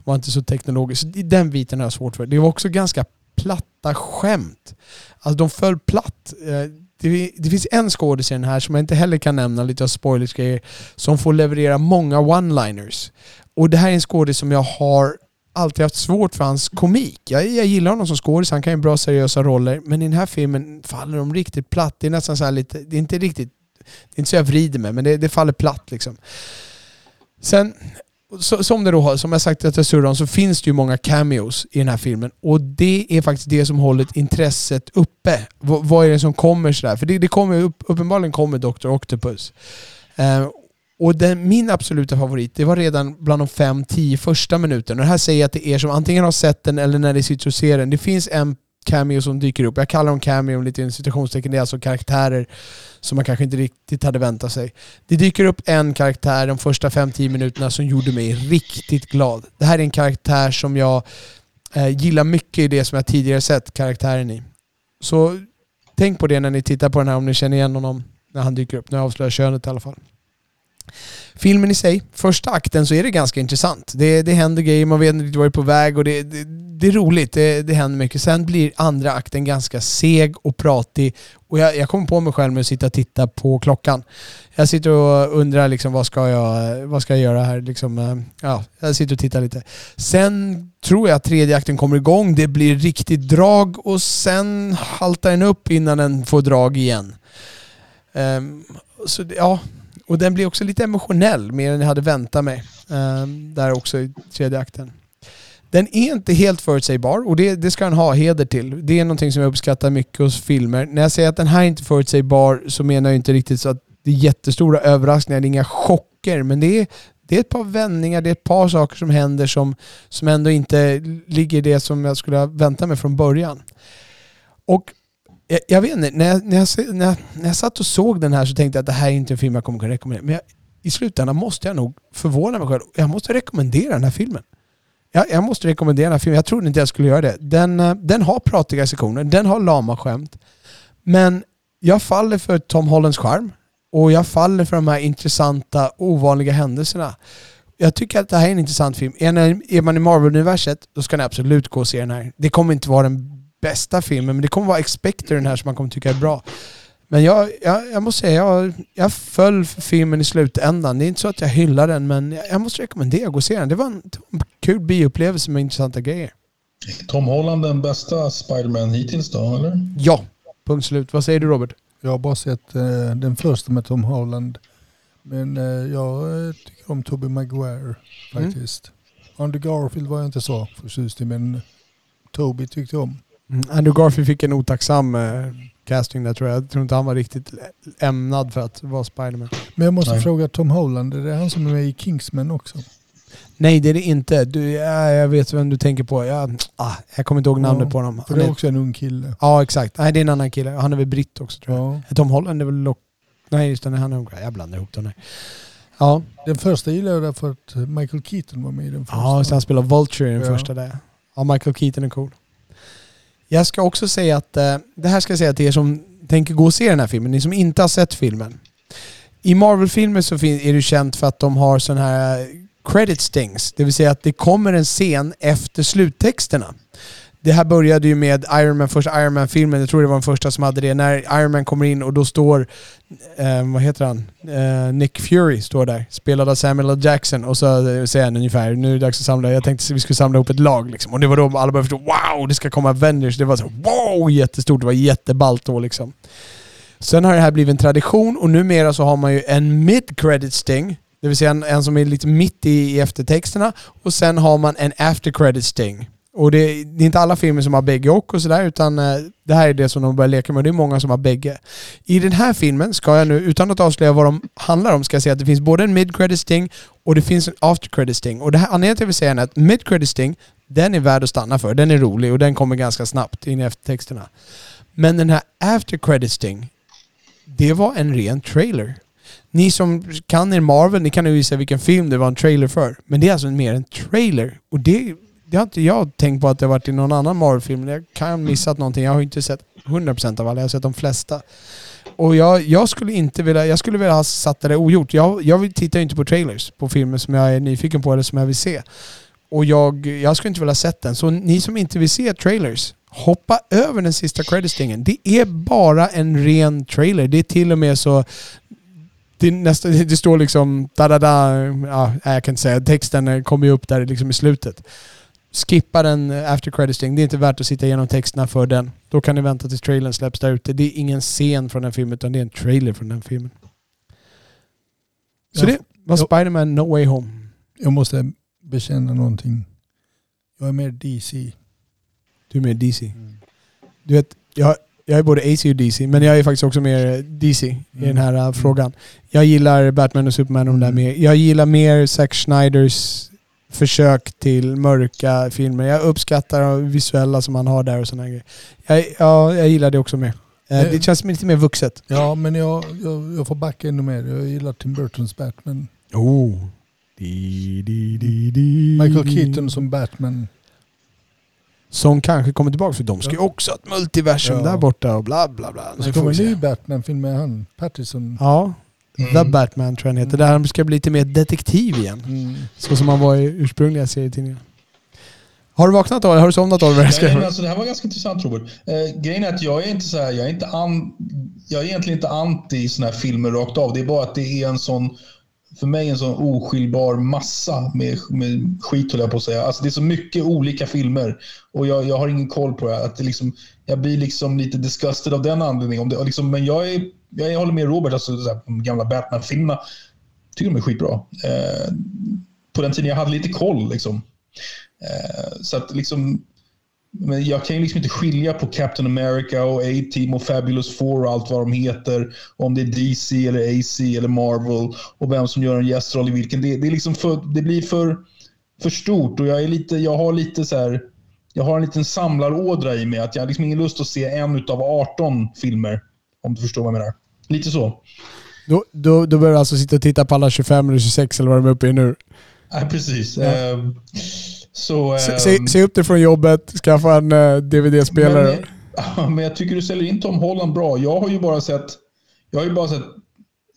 var inte så teknologisk. Så Den biten har jag svårt för. Det var också ganska platta skämt. Alltså de föll platt. Eh, det, det, finns en skådis i den här som jag inte heller kan nämna, lite av spoilers grejer, som får leverera många one-liners. Och det här är en skådis som jag har alltid haft svårt för hans komik. Jag, jag gillar honom som skådis, han kan ju bra seriösa roller, men i den här filmen faller de riktigt platt. Det är nästan så lite, det är inte riktigt, det är inte så jag vrider mig, men det, det faller platt liksom. Sen så, som, det då, som jag sagt att jag surrar om så finns det ju många cameos i den här filmen. Och det är faktiskt det som håller intresset uppe. V vad är det som kommer sådär? För det, det kommer, upp, uppenbarligen kommer Dr. Octopus. Eh, och den, min absoluta favorit, det var redan bland de 5-10 första minuterna. Och det här säger jag till er som antingen har sett den eller när ni sitter och ser den. Det finns en cameo som dyker upp. Jag kallar dem cameo lite i citationstecken. Det är alltså karaktärer som man kanske inte riktigt hade väntat sig. Det dyker upp en karaktär de första 5-10 minuterna som gjorde mig riktigt glad. Det här är en karaktär som jag eh, gillar mycket i det som jag tidigare sett karaktären i. Så tänk på det när ni tittar på den här om ni känner igen honom när han dyker upp. Nu avslöjar jag könet i alla fall. Filmen i sig, första akten så är det ganska intressant. Det, det händer grejer, man vet inte vart det är på väg och det, det, det är roligt, det, det händer mycket. Sen blir andra akten ganska seg och pratig och jag, jag kommer på mig själv med att sitta och titta på klockan. Jag sitter och undrar liksom vad ska jag, vad ska jag göra här? Liksom, eh, ja, jag sitter och tittar lite. Sen tror jag att tredje akten kommer igång, det blir riktigt drag och sen haltar den upp innan den får drag igen. Um, så ja, och den blir också lite emotionell, mer än jag hade väntat mig. Um, där också i tredje akten. Den är inte helt förutsägbar och det, det ska den ha heder till. Det är någonting som jag uppskattar mycket hos filmer. När jag säger att den här är inte förutsägbar så menar jag inte riktigt så att det är jättestora överraskningar, det är inga chocker, men det är, det är ett par vändningar, det är ett par saker som händer som, som ändå inte ligger i det som jag skulle ha väntat mig från början. Och jag, jag vet inte, när jag, när, jag, när, jag, när jag satt och såg den här så tänkte jag att det här är inte en film jag kommer kunna rekommendera. Men jag, i slutändan måste jag nog förvåna mig själv. Jag måste rekommendera den här filmen. Jag, jag måste rekommendera den här filmen. Jag trodde inte jag skulle göra det. Den, eh, den har pratiga sektioner, den har lama skämt. Men jag faller för Tom Hollands charm och jag faller för de här intressanta, ovanliga händelserna. Jag tycker att det här är en intressant film. Är man i Marvel-universet, då ska ni absolut gå och se den här. Det kommer inte vara den bästa filmen, men det kommer vara Expector den här som man kommer tycka är bra. Men jag, jag, jag måste säga, jag, jag föll för filmen i slutändan. Det är inte så att jag hyllar den, men jag, jag måste rekommendera att gå och se den. Det var en, det var en kul bioupplevelse med intressanta grejer. Tom Holland den bästa Spiderman hittills då, eller? Ja, punkt slut. Vad säger du Robert? Jag har bara sett eh, den första med Tom Holland. Men eh, jag eh, tycker om Tobey Maguire faktiskt. Mm. Andrew Garfield var jag inte så förtjust i men Toby tyckte om. Mm. Andrew Garfield fick en otacksam eh, casting där tror jag. Jag tror inte han var riktigt ämnad för att vara Spiderman. Men jag måste Nej. fråga Tom Holland, är det han som är med i Kingsman också? Nej det är det inte. Du, ja, jag vet vem du tänker på. Jag, ah, jag kommer inte ihåg namnet ja, på honom. För det är också en ung kille. Ja exakt. Nej det är en annan kille. Han är väl britt också tror jag. Ja. Tom Holland är väl... Lock... Nej just det, han är ung. Jag blandar ihop dem. Ja. Den första gillade jag därför att Michael Keaton var med i den första. Ja, så han spelar Vulture i den ja. första där. Ja, Michael Keaton är cool. Jag ska också säga att, eh, det här ska jag säga till er som tänker gå och se den här filmen, ni som inte har sett filmen. I Marvel-filmer så är det känt för att de har sådana här credit stings, det vill säga att det kommer en scen efter sluttexterna. Det här började ju med Iron Man, första Iron Man-filmen, jag tror det var den första som hade det. När Iron Man kommer in och då står, eh, vad heter han? Eh, Nick Fury står där, spelad av Samuel L. Jackson. Och så säger han ungefär, nu är det dags att samla, jag tänkte att vi skulle samla ihop ett lag liksom. Och det var då alla började förstå, wow, det ska komma Avengers. Det var så, wow, jättestort, det var jätteballt då liksom. Sen har det här blivit en tradition och numera så har man ju en mid-credit sting det vill säga en, en som är lite mitt i, i eftertexterna. Och sen har man en after credit sting. Och det, det, är inte alla filmer som har bägge och och sådär utan eh, det här är det som de börjar leka med och det är många som har bägge. I den här filmen ska jag nu, utan att avslöja vad de handlar om, ska jag säga att det finns både en mid-credit sting och det finns en after-credit sting. Och det här, anledningen till att jag vill säga är att mid-credit sting, den är värd att stanna för. Den är rolig och den kommer ganska snabbt in i eftertexterna. Men den här after-credit sting, det var en ren trailer. Ni som kan er Marvel, ni kan ju visa vilken film det var en trailer för. Men det är alltså mer en trailer. Och det, det har inte jag tänkt på att det har varit i någon annan Marvel-film. Jag kan ha missat någonting. Jag har inte sett 100% av alla, jag har sett de flesta. Och jag, jag skulle inte vilja, jag skulle vilja ha satt det ogjort. Jag, jag tittar ju inte på trailers på filmer som jag är nyfiken på eller som jag vill se. Och jag, jag skulle inte vilja ha sett den. Så ni som inte vill se trailers, hoppa över den sista creditstingen. Det är bara en ren trailer. Det är till och med så det, nästa, det står liksom da da da, ja, jag kan inte säga, texten kommer ju upp där liksom i slutet. Skippa den after credit sting. Det är inte värt att sitta igenom texterna för den. Då kan ni vänta tills trailern släpps där ute. Det är ingen scen från den filmen utan det är en trailer från den filmen. Så ja, det var Spiderman No Way Home. Jag måste bekänna någonting. Jag är mer DC. Du är mer DC? Mm. Du vet, jag jag är både AC och DC, men jag är faktiskt också mer DC mm. i den här uh, mm. frågan. Jag gillar Batman och Superman och de där mm. mer. Jag gillar mer Zack Schneiders försök till mörka filmer. Jag uppskattar det visuella som han har där och sådana grejer. Jag, ja, jag gillar det också mer. Eh, det känns lite mer vuxet. Ja, men jag, jag, jag får backa ännu mer. Jag gillar Tim Burtons Batman. Oh. Di, di, di, Michael Keaton som Batman. Som kanske kommer tillbaka för de ska ju också ha ett multiversum ja. där borta och bla bla bla. Så kommer en ny Batman-film med han, Pattinson. Ja. Mm. The Batman tror jag den heter. Mm. Där han ska bli lite mer detektiv igen. Mm. Så som han var i ursprungliga serietidningen. Har du vaknat Oliver? Har du somnat Oliver? Nej, men alltså, det här var ganska intressant Robert. Eh, grejen är att jag är inte så här, jag är inte an, jag är egentligen inte anti såna här filmer rakt av. Det är bara att det är en sån för mig en sån oskiljbar massa med, med skit, höll jag på att säga. Alltså, det är så mycket olika filmer och jag, jag har ingen koll på det. Att det liksom, jag blir liksom lite disgusted av den anledningen. Om det, liksom, men jag, är, jag håller med Robert, alltså, så här, de gamla Batman-filmerna tycker de är skitbra. Eh, på den tiden jag hade lite koll. Liksom. Eh, så att liksom, men jag kan ju liksom inte skilja på Captain America och A-Team och Fabulous Four och allt vad de heter. Om det är DC eller AC eller Marvel och vem som gör en gästroll i vilken. Det, det, är liksom för, det blir för, för stort och jag, är lite, jag har lite så här, Jag har en liten samlarådra i mig. Att jag har liksom ingen lust att se en av 18 filmer. Om du förstår vad jag menar. Lite så. Då, då, då börjar du alltså sitta och titta på alla 25 eller 26 eller vad de är uppe i nu? Nej, precis. Ja. Uh, så, se, se, se, upp det från jobbet, skaffa en uh, DVD-spelare. Ja, men jag tycker du säljer in Tom Holland bra. Jag har ju bara sett, jag har ju bara sett um,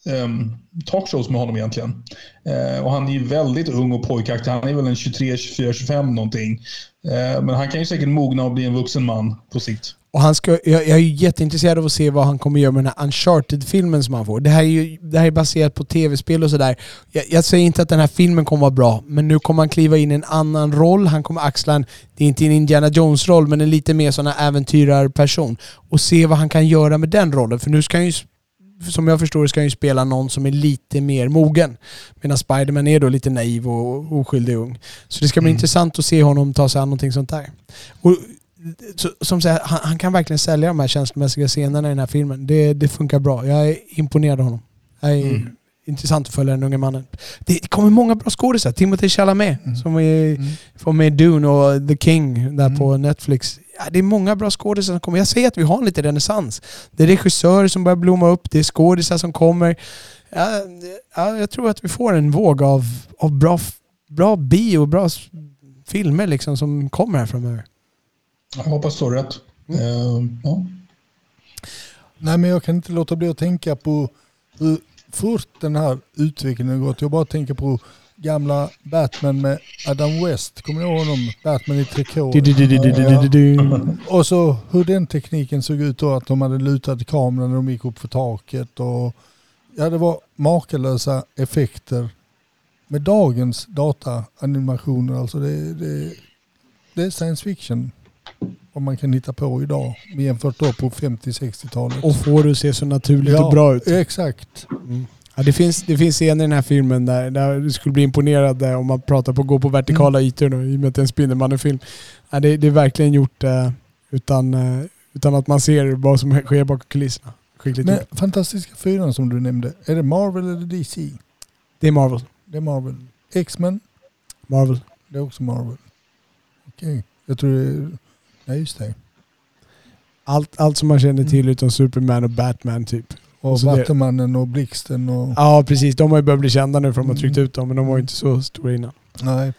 Ehm, talkshows med honom egentligen. Uh, och han är ju väldigt ung och pojkaktig. Han är väl en 23, 24, 25 någonting. Uh, men han kan ju säkert mogna och bli en vuxen man på sikt. Och han ska, jag, jag är ju jätteintresserad av att se vad han kommer göra med den här Uncharted-filmen som han får. Det här är ju det här är baserat på tv-spel och sådär. Jag, jag säger inte att den här filmen kommer vara bra, men nu kommer han kliva in i en annan roll. Han kommer axla en, det är inte en Indiana Jones-roll, men en lite mer sån här äventyrarperson. Och se vad han kan göra med den rollen. För nu ska han ju som jag förstår ska han ju spela någon som är lite mer mogen. Medan Spiderman är då lite naiv och oskyldig ung. Så det ska bli mm. intressant att se honom ta sig an någonting sånt där. Och som säger, han, han, kan verkligen sälja de här känslomässiga scenerna i den här filmen. Det, det funkar bra. Jag är imponerad av honom. Jag är mm. Intressant att följa den unge mannen. Det, kommer många bra skådisar. Timothy Chalamet mm. som är mm. från med Dune och The King där mm. på Netflix. Ja, det är många bra skådisar som kommer. Jag säger att vi har en liten renässans. Det är regissörer som börjar blomma upp, det är skådisar som kommer. Ja, ja, jag tror att vi får en våg av, av bra, bra bio, bra filmer liksom som kommer här framöver. Jag hoppas du har rätt. Mm. Uh, ja. Nej men jag kan inte låta bli att tänka på hur fort den här utvecklingen har gått. Jag bara tänker på gamla Batman med Adam West. Kommer ni ihåg honom? Batman i trikå. Och så hur den tekniken såg ut då. Att de hade lutat kameran när de gick upp för taket. Och, ja, det var makalösa effekter. Med dagens dataanimationer. Alltså det, det, det är science fiction vad man kan hitta på idag jämfört då på 50-60-talet. Och får det se så naturligt ja, och bra ut. exakt. Mm. Ja, det, finns, det finns scener i den här filmen där, där du skulle bli imponerad där, om man pratar på gå på vertikala mm. ytor nu, i och med att det är en Spindelmannen-film. Ja, det, det, är verkligen gjort uh, utan, uh, utan att man ser vad som sker bakom kulisserna. Skickligt Men gjort. Fantastiska fyran som du nämnde, är det Marvel eller DC? Det är Marvel. Det är Marvel. X-Men? Marvel. Det är också Marvel. Okej. Okay. Jag tror det är Ja, just det. Allt, allt som man känner till mm. utom Superman och Batman typ. Och Vattumannen och Blixten och... Ja precis, de har ju börjat bli kända nu för de har tryckt mm. ut dem men de var ju inte så stora innan. Nej.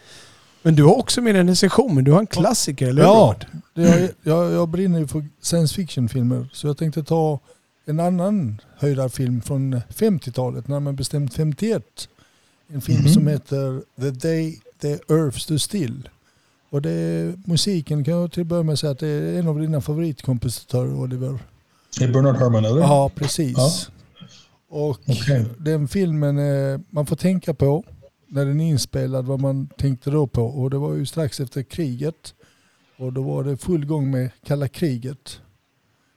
Men du har också med en recension, men du har en klassiker, eller Ja, jag, jag, jag brinner ju för science fiction-filmer så jag tänkte ta en annan höjdarfilm från 50-talet, närmare bestämt 51. En film mm -hmm. som heter The Day the Earth Stood Still. Och det, musiken kan jag till att börja med säga att det är en av dina favoritkompositörer Oliver. Det är Bernard Herrmann eller? Ja, precis. Ja. Och okay. den filmen eh, man får tänka på när den är inspelad vad man tänkte då på. Och det var ju strax efter kriget. Och då var det full gång med kalla kriget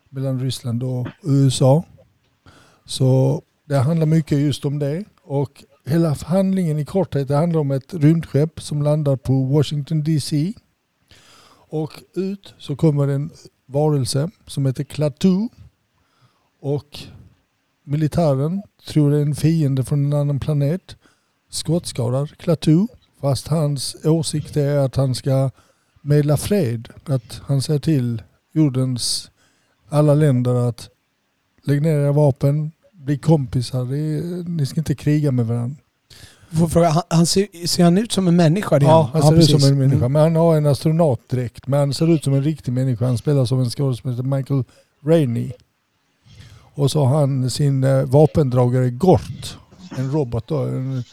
mellan Ryssland och USA. Så det handlar mycket just om det. Och hela handlingen i korthet det handlar om ett rymdskepp som landar på Washington DC. Och ut så kommer en varelse som heter Klaatu. Och militären tror det är en fiende från en annan planet. Skottskadar Klaatu. Fast hans åsikt är att han ska medla fred. Att han säger till jordens alla länder att lägg ner era vapen, bli kompisar. Är, ni ska inte kriga med varandra. fråga, han, han ser, ser, han ut som en människa? Ja, han ser ja, ut som en människa. Mm. Men han har en astronautdräkt. Men han ser ut som en riktig människa. Han spelar som en skådespelare Michael Rainey. Och så har han sin eh, vapendragare Gort. En robot då. En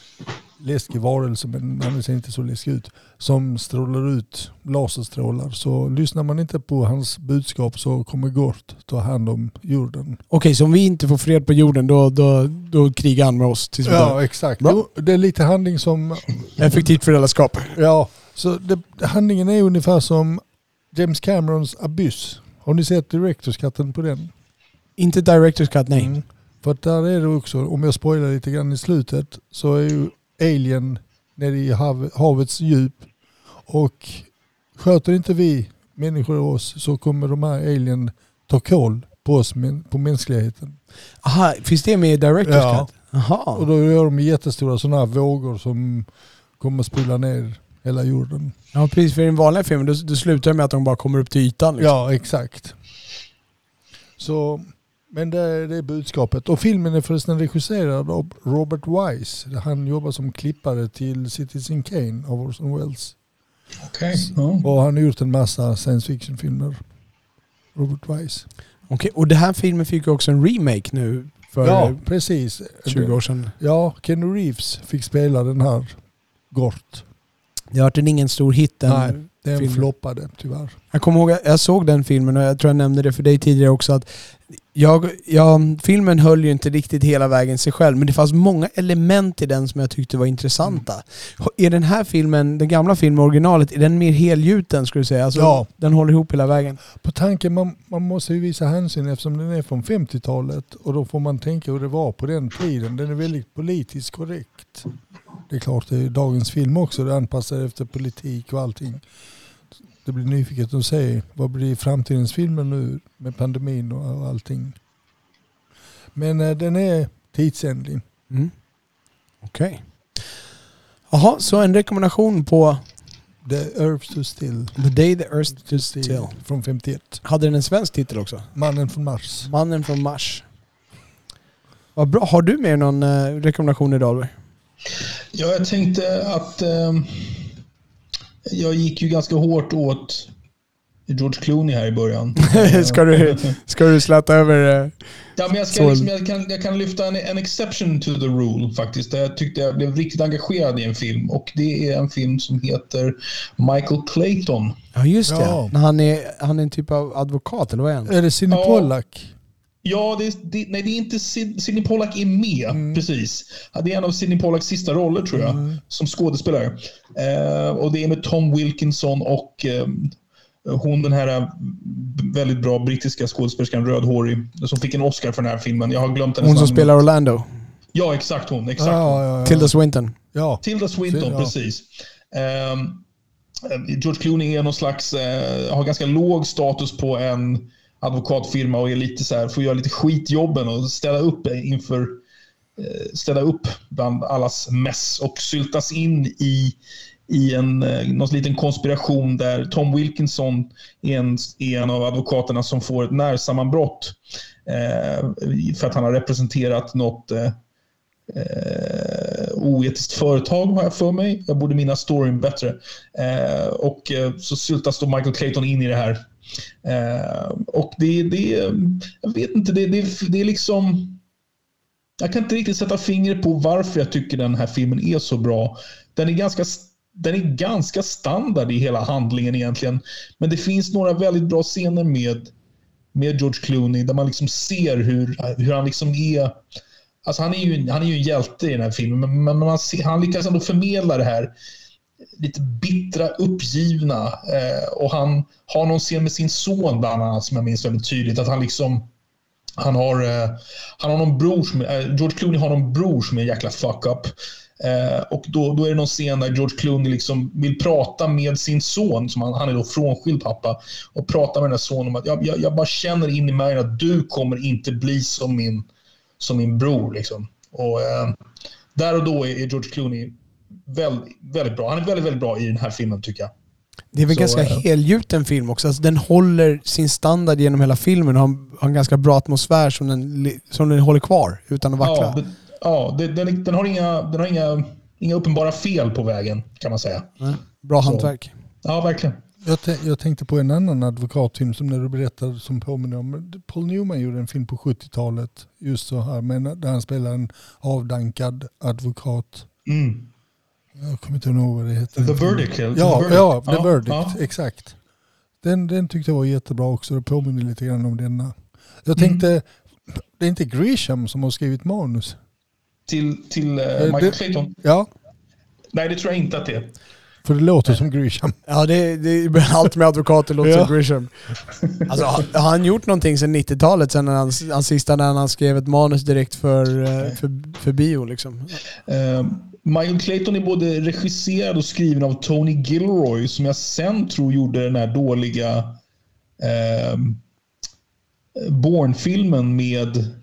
läskig varelse men han ser inte så läskig ut. Som strålar ut laserstrålar. Så lyssnar man inte på hans budskap så kommer Gort ta hand om jorden. Okej, så om vi inte får fred på jorden då, då, då krigar han med oss tills Ja, exakt. Bra. Det är lite handling som... Effektivt föräldraskap. Ja, så det, handlingen är ungefär som James Camerons Abyss. Har ni sett Directors Cutten på den? Inte Directors Cut, nej. Mm. För där är det också, om jag spoilar lite grann i slutet, så är ju alien nere i hav, havets djup. Och sköter inte vi människor oss så kommer de här alien ta koll på oss, på mänskligheten. Aha, finns det med i Directors ja. Cut? Aha. Och då gör de jättestora sådana här vågor som kommer att spilla ner hela jorden. Ja precis, för i den vanliga filmen då, då slutar det med att de bara kommer upp till ytan. Liksom. Ja exakt. Så men det, det är budskapet. Och filmen är förresten regisserad av Robert Wise. Han jobbar som klippare till Citizen Kane av Orson Welles. Okay. Mm. Och han har gjort en massa science fiction-filmer. Robert Wise. Okej, och den här filmen fick ju också en remake nu för Ja, precis. 20 år sedan. Ja, Keanu Reeves fick spela den här Gort. Det har varit en ingen stor hit den Nej, Den filmen. floppade tyvärr. Jag kommer ihåg, jag såg den filmen och jag tror jag nämnde det för dig tidigare också att jag, jag, filmen höll ju inte riktigt hela vägen sig själv men det fanns många element i den som jag tyckte var intressanta. Är den här filmen, den gamla filmen, originalet, är den mer helgjuten skulle du säga? Alltså, Ja. Den håller ihop hela vägen? På tanken, man, man måste ju visa hänsyn eftersom den är från 50-talet och då får man tänka hur det var på den tiden. Den är väldigt politiskt korrekt. Det är klart det är dagens film också, det är anpassat efter politik och allting. Det blir nyfiket att se vad blir framtidens filmer nu med pandemin och allting. Men eh, den är tidsenlig. Mm. Okej. Jaha, så en rekommendation på The Earth to Still. The Day the Earth Stood Still. Från 51. Hade den en svensk titel också? Mannen från Mars. Mannen från Mars. Vad bra. Har du med någon eh, rekommendation idag? Ja, jag tänkte att eh, jag gick ju ganska hårt åt George Clooney här i början. [LAUGHS] ska, du, ska du släta över... eh, Ja, men jag, ska liksom, jag, kan, jag kan lyfta en, en exception to the rule faktiskt. Där jag tyckte jag blev riktigt engagerad i en film. Och det är en film som heter Michael Clayton. Ja just det. Ja. När Han, är, han är en typ av advokat eller vad är han? Är det Sidney Ja. Pollack? Ja, det, är- det, nej, det är inte Sid- Sidney Pollack är med, precis. Ja, Det är en av Sidney Pollacks sista roller tror jag, som skådespelare. Eh, och det är med Tom Wilkinson och eh, hon den här eh, väldigt bra brittiska skådespelerskan, rödhårig, som fick en Oscar för den här filmen. Jag har glömt hennes Hon som namn. spelar Orlando. Ja, exakt hon. Exakt. Ja, ja, ja. Tilda Swinton. ja. Tilda Swinton, Ja. precis. Ehm, eh, George Clooney är någon slags, eh, har ganska låg status på en advokatfirma och är lite så här, får göra lite skitjobben och ställa upp inför eh, ställa upp bland allas mess och syltas in i, i en eh, någon liten konspiration där Tom Wilkinson är en, är en av advokaterna som får ett närsammanbrott eh, för att han har representerat något eh, eh, oetiskt företag har jag för mig. Jag borde minnas storyn bättre. Eh, och eh, så syltas då Michael Clayton in i det här. Eh, och det, det, jag vet inte, det, det, det är liksom... Jag kan inte riktigt sätta fingret på varför jag tycker den här filmen är så bra. Den är ganska, den är ganska standard i hela handlingen egentligen. Men det finns några väldigt bra scener med, med George Clooney där man liksom ser hur, hur han liksom är Alltså han, är ju, han är ju en hjälte i den här filmen, men, man ser, han lyckas ändå förmedla det här lite bittra, uppgivna. Eh, och han har någon scen med sin son bland annat som jag minns väldigt tydligt. Att han liksom... Han har, eh, han har någon bror som, eh, George Clooney har någon bror som är en jäkla fuck-up. Eh, och då, då är det någon scen där George Clooney liksom vill prata med sin son, som han, han är då frånskild pappa, och prata med den här sonen om att jag, jag, jag bara känner in i mig att du kommer inte bli som min, som min bror. Liksom. Och, eh, där och då är, är George Clooney väldigt, väldigt bra. Han är väldigt, väldigt bra i den här filmen tycker jag. Det är väl Så, ganska eh, helgjuten film också. Alltså, den håller sin standard genom hela filmen och har, har en ganska bra atmosfär som den, som den håller kvar utan att vackla. Ja, det, ja det, den, den har, inga, den har inga, inga uppenbara fel på vägen kan man säga. Bra Så. hantverk. Ja, verkligen. Jag, jag tänkte på en annan advokatfilm som när du berättade som påminner om. Paul Newman gjorde en film på 70-talet just så här men där han spelar en avdankad advokat. Mm. Jag kommer inte ihåg vad det heter. The Verdict. eller? Ja, The Verdict. ja, The Ja, Verdict. ja. Exakt. Den, den tyckte jag var jättebra också. Det påminner lite grann om denna. Jag Mm. tänkte, det är inte Grisham som har skrivit manus? Till, till Eh, Michael det- Clayton? Ja, Nej, det tror jag inte att det är. för det låter som Grisham. [LAUGHS] Ja, det, det, allt med advokater låter Ja. som Grisham. [LAUGHS] Alltså, har, har han gjort någonting sedan 90-talet? Sen han, han sista när han skrev ett manus direkt för, eh, för, för bio liksom? Eh, Michael Clayton är både regisserad och skriven av Tony Gilroy som jag sen tror gjorde den här dåliga eh, Bourne-filmen med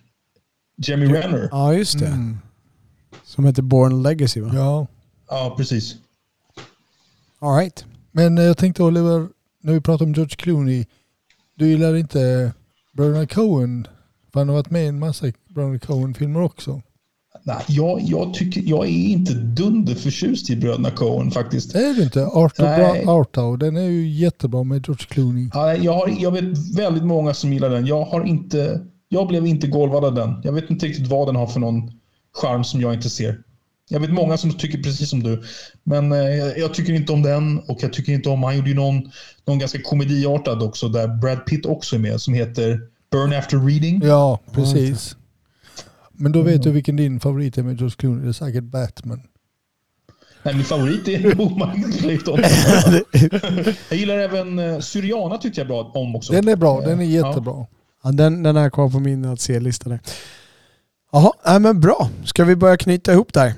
Jeremy Renner. Ja, just det. Mm. Som heter Born Legacy va? Ja. Ja, precis. All right. Men eh, jag tänkte Oliver, när vi pratar om George Clooney, du gillar inte Bröderna Coen? För han har varit med i en massa Bröderna Coen-filmer också. Nej, jag, jag, tycker, jag är inte dunderförtjust i bröderna Coen faktiskt. Det är du inte. Arthur den är ju jättebra med George Clooney. Ja, Jag, har, jag vet väldigt många som gillar den. Jag, har inte, jag blev inte golvad av den. Jag vet inte riktigt vad den har för någon charm som jag inte ser. Jag vet många som tycker precis som du. Men eh, jag, jag tycker inte om den och jag tycker inte om... Han gjorde ju någon, någon ganska komediartad också där Brad Pitt också är med som heter Burn After Reading. Ja, precis. Men då vet du vilken din favorit är med George Clooney. Det är säkert Batman. Nej, min favorit är [LAUGHS] Oman Clayton. [LAUGHS] jag gillar även eh, Syriana tyckte jag bra om också. Den är bra, den är Ja. jättebra. Ja, den, den är kvar på min att se-lista. Jaha, nej, men bra. Ska vi börja knyta ihop där?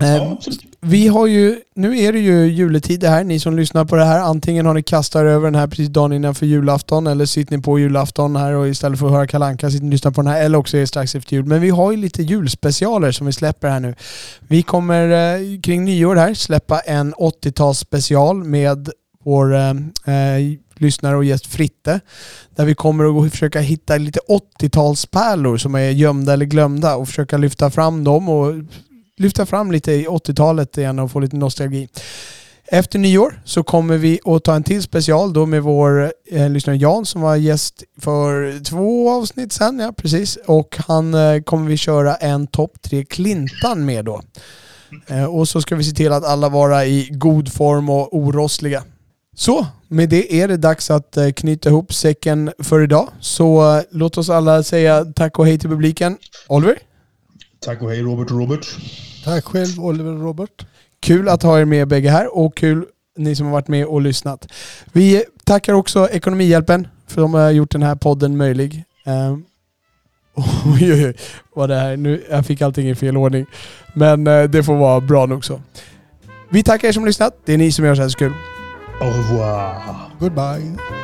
Eh, Ja, absolut. Vi har ju, nu är det ju juletider här, ni som lyssnar på det här. Antingen har ni kastat er över den här precis dagen innan för julafton eller sitter ni på julafton här och istället för att höra Kalanka sitter ni och lyssnar på den här eller också är det strax efter jul. Men vi har ju lite julspecialer som vi släpper här nu. Vi kommer eh, kring nyår här släppa en 80-tals special med vår eh, eh, lyssnare och gäst Fritte. Där vi kommer att försöka hitta lite 80-talspärlor som är gömda eller glömda och försöka lyfta fram dem och lyfta fram lite i 80-talet igen och få lite nostalgi. Efter nyår så kommer vi att ta en till special då med vår eh, lyssnare Jan som var gäst för två avsnitt sen, ja precis. Och han eh, kommer vi köra en topp tre-klintan med då. Eh, och så ska vi se till att alla vara i god form och orostliga. Så, med det är det dags att eh, knyta ihop säcken för idag. Så eh, låt oss alla säga tack och hej till publiken. Oliver? Tack och hej Robert och Robert. Tack själv Oliver och Robert. Kul att ha er med bägge här och kul ni som har varit med och lyssnat. Vi tackar också Ekonomihjälpen för de har gjort den här podden möjlig. Um, [LAUGHS] oj, oj, oj, vad det här, nu, jag fick allting i fel ordning. Men eh, det får vara bra nog så. Vi tackar er som har lyssnat. Det är ni som gör så här så kul. Au revoir. Goodbye.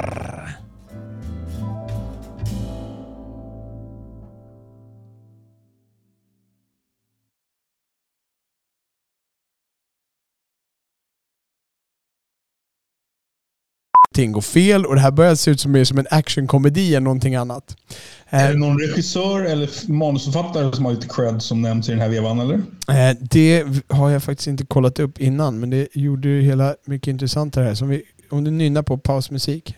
Ting går fel och det här börjar se ut som mer som en actionkomedi än någonting annat. Är Eh, det någon regissör eller manusförfattare som har lite cred som nämns i den här vevan eller? Eh, Det har jag faktiskt inte kollat upp innan, men det gjorde ju hela mycket intressantare här. Som vi, om du nynnar på pausmusik.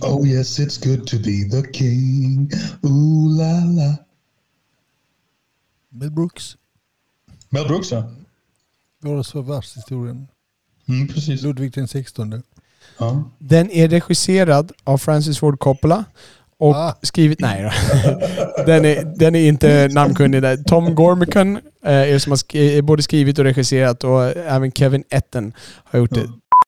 Oh yes it's good to be the king. Ooh la la. Mel Brooks. Mel Brooks ja. Gladaste för världshistorien. Mm, precis. Ludvig den 16. Ja. Den är regisserad av Francis Ford Coppola och Ah. skrivit... Nej då. [LAUGHS] den, är, den är inte namnkunnig där. Tom Gormican eh, är som har sk- är både skrivit och regisserat och även Kevin Etten har gjort det.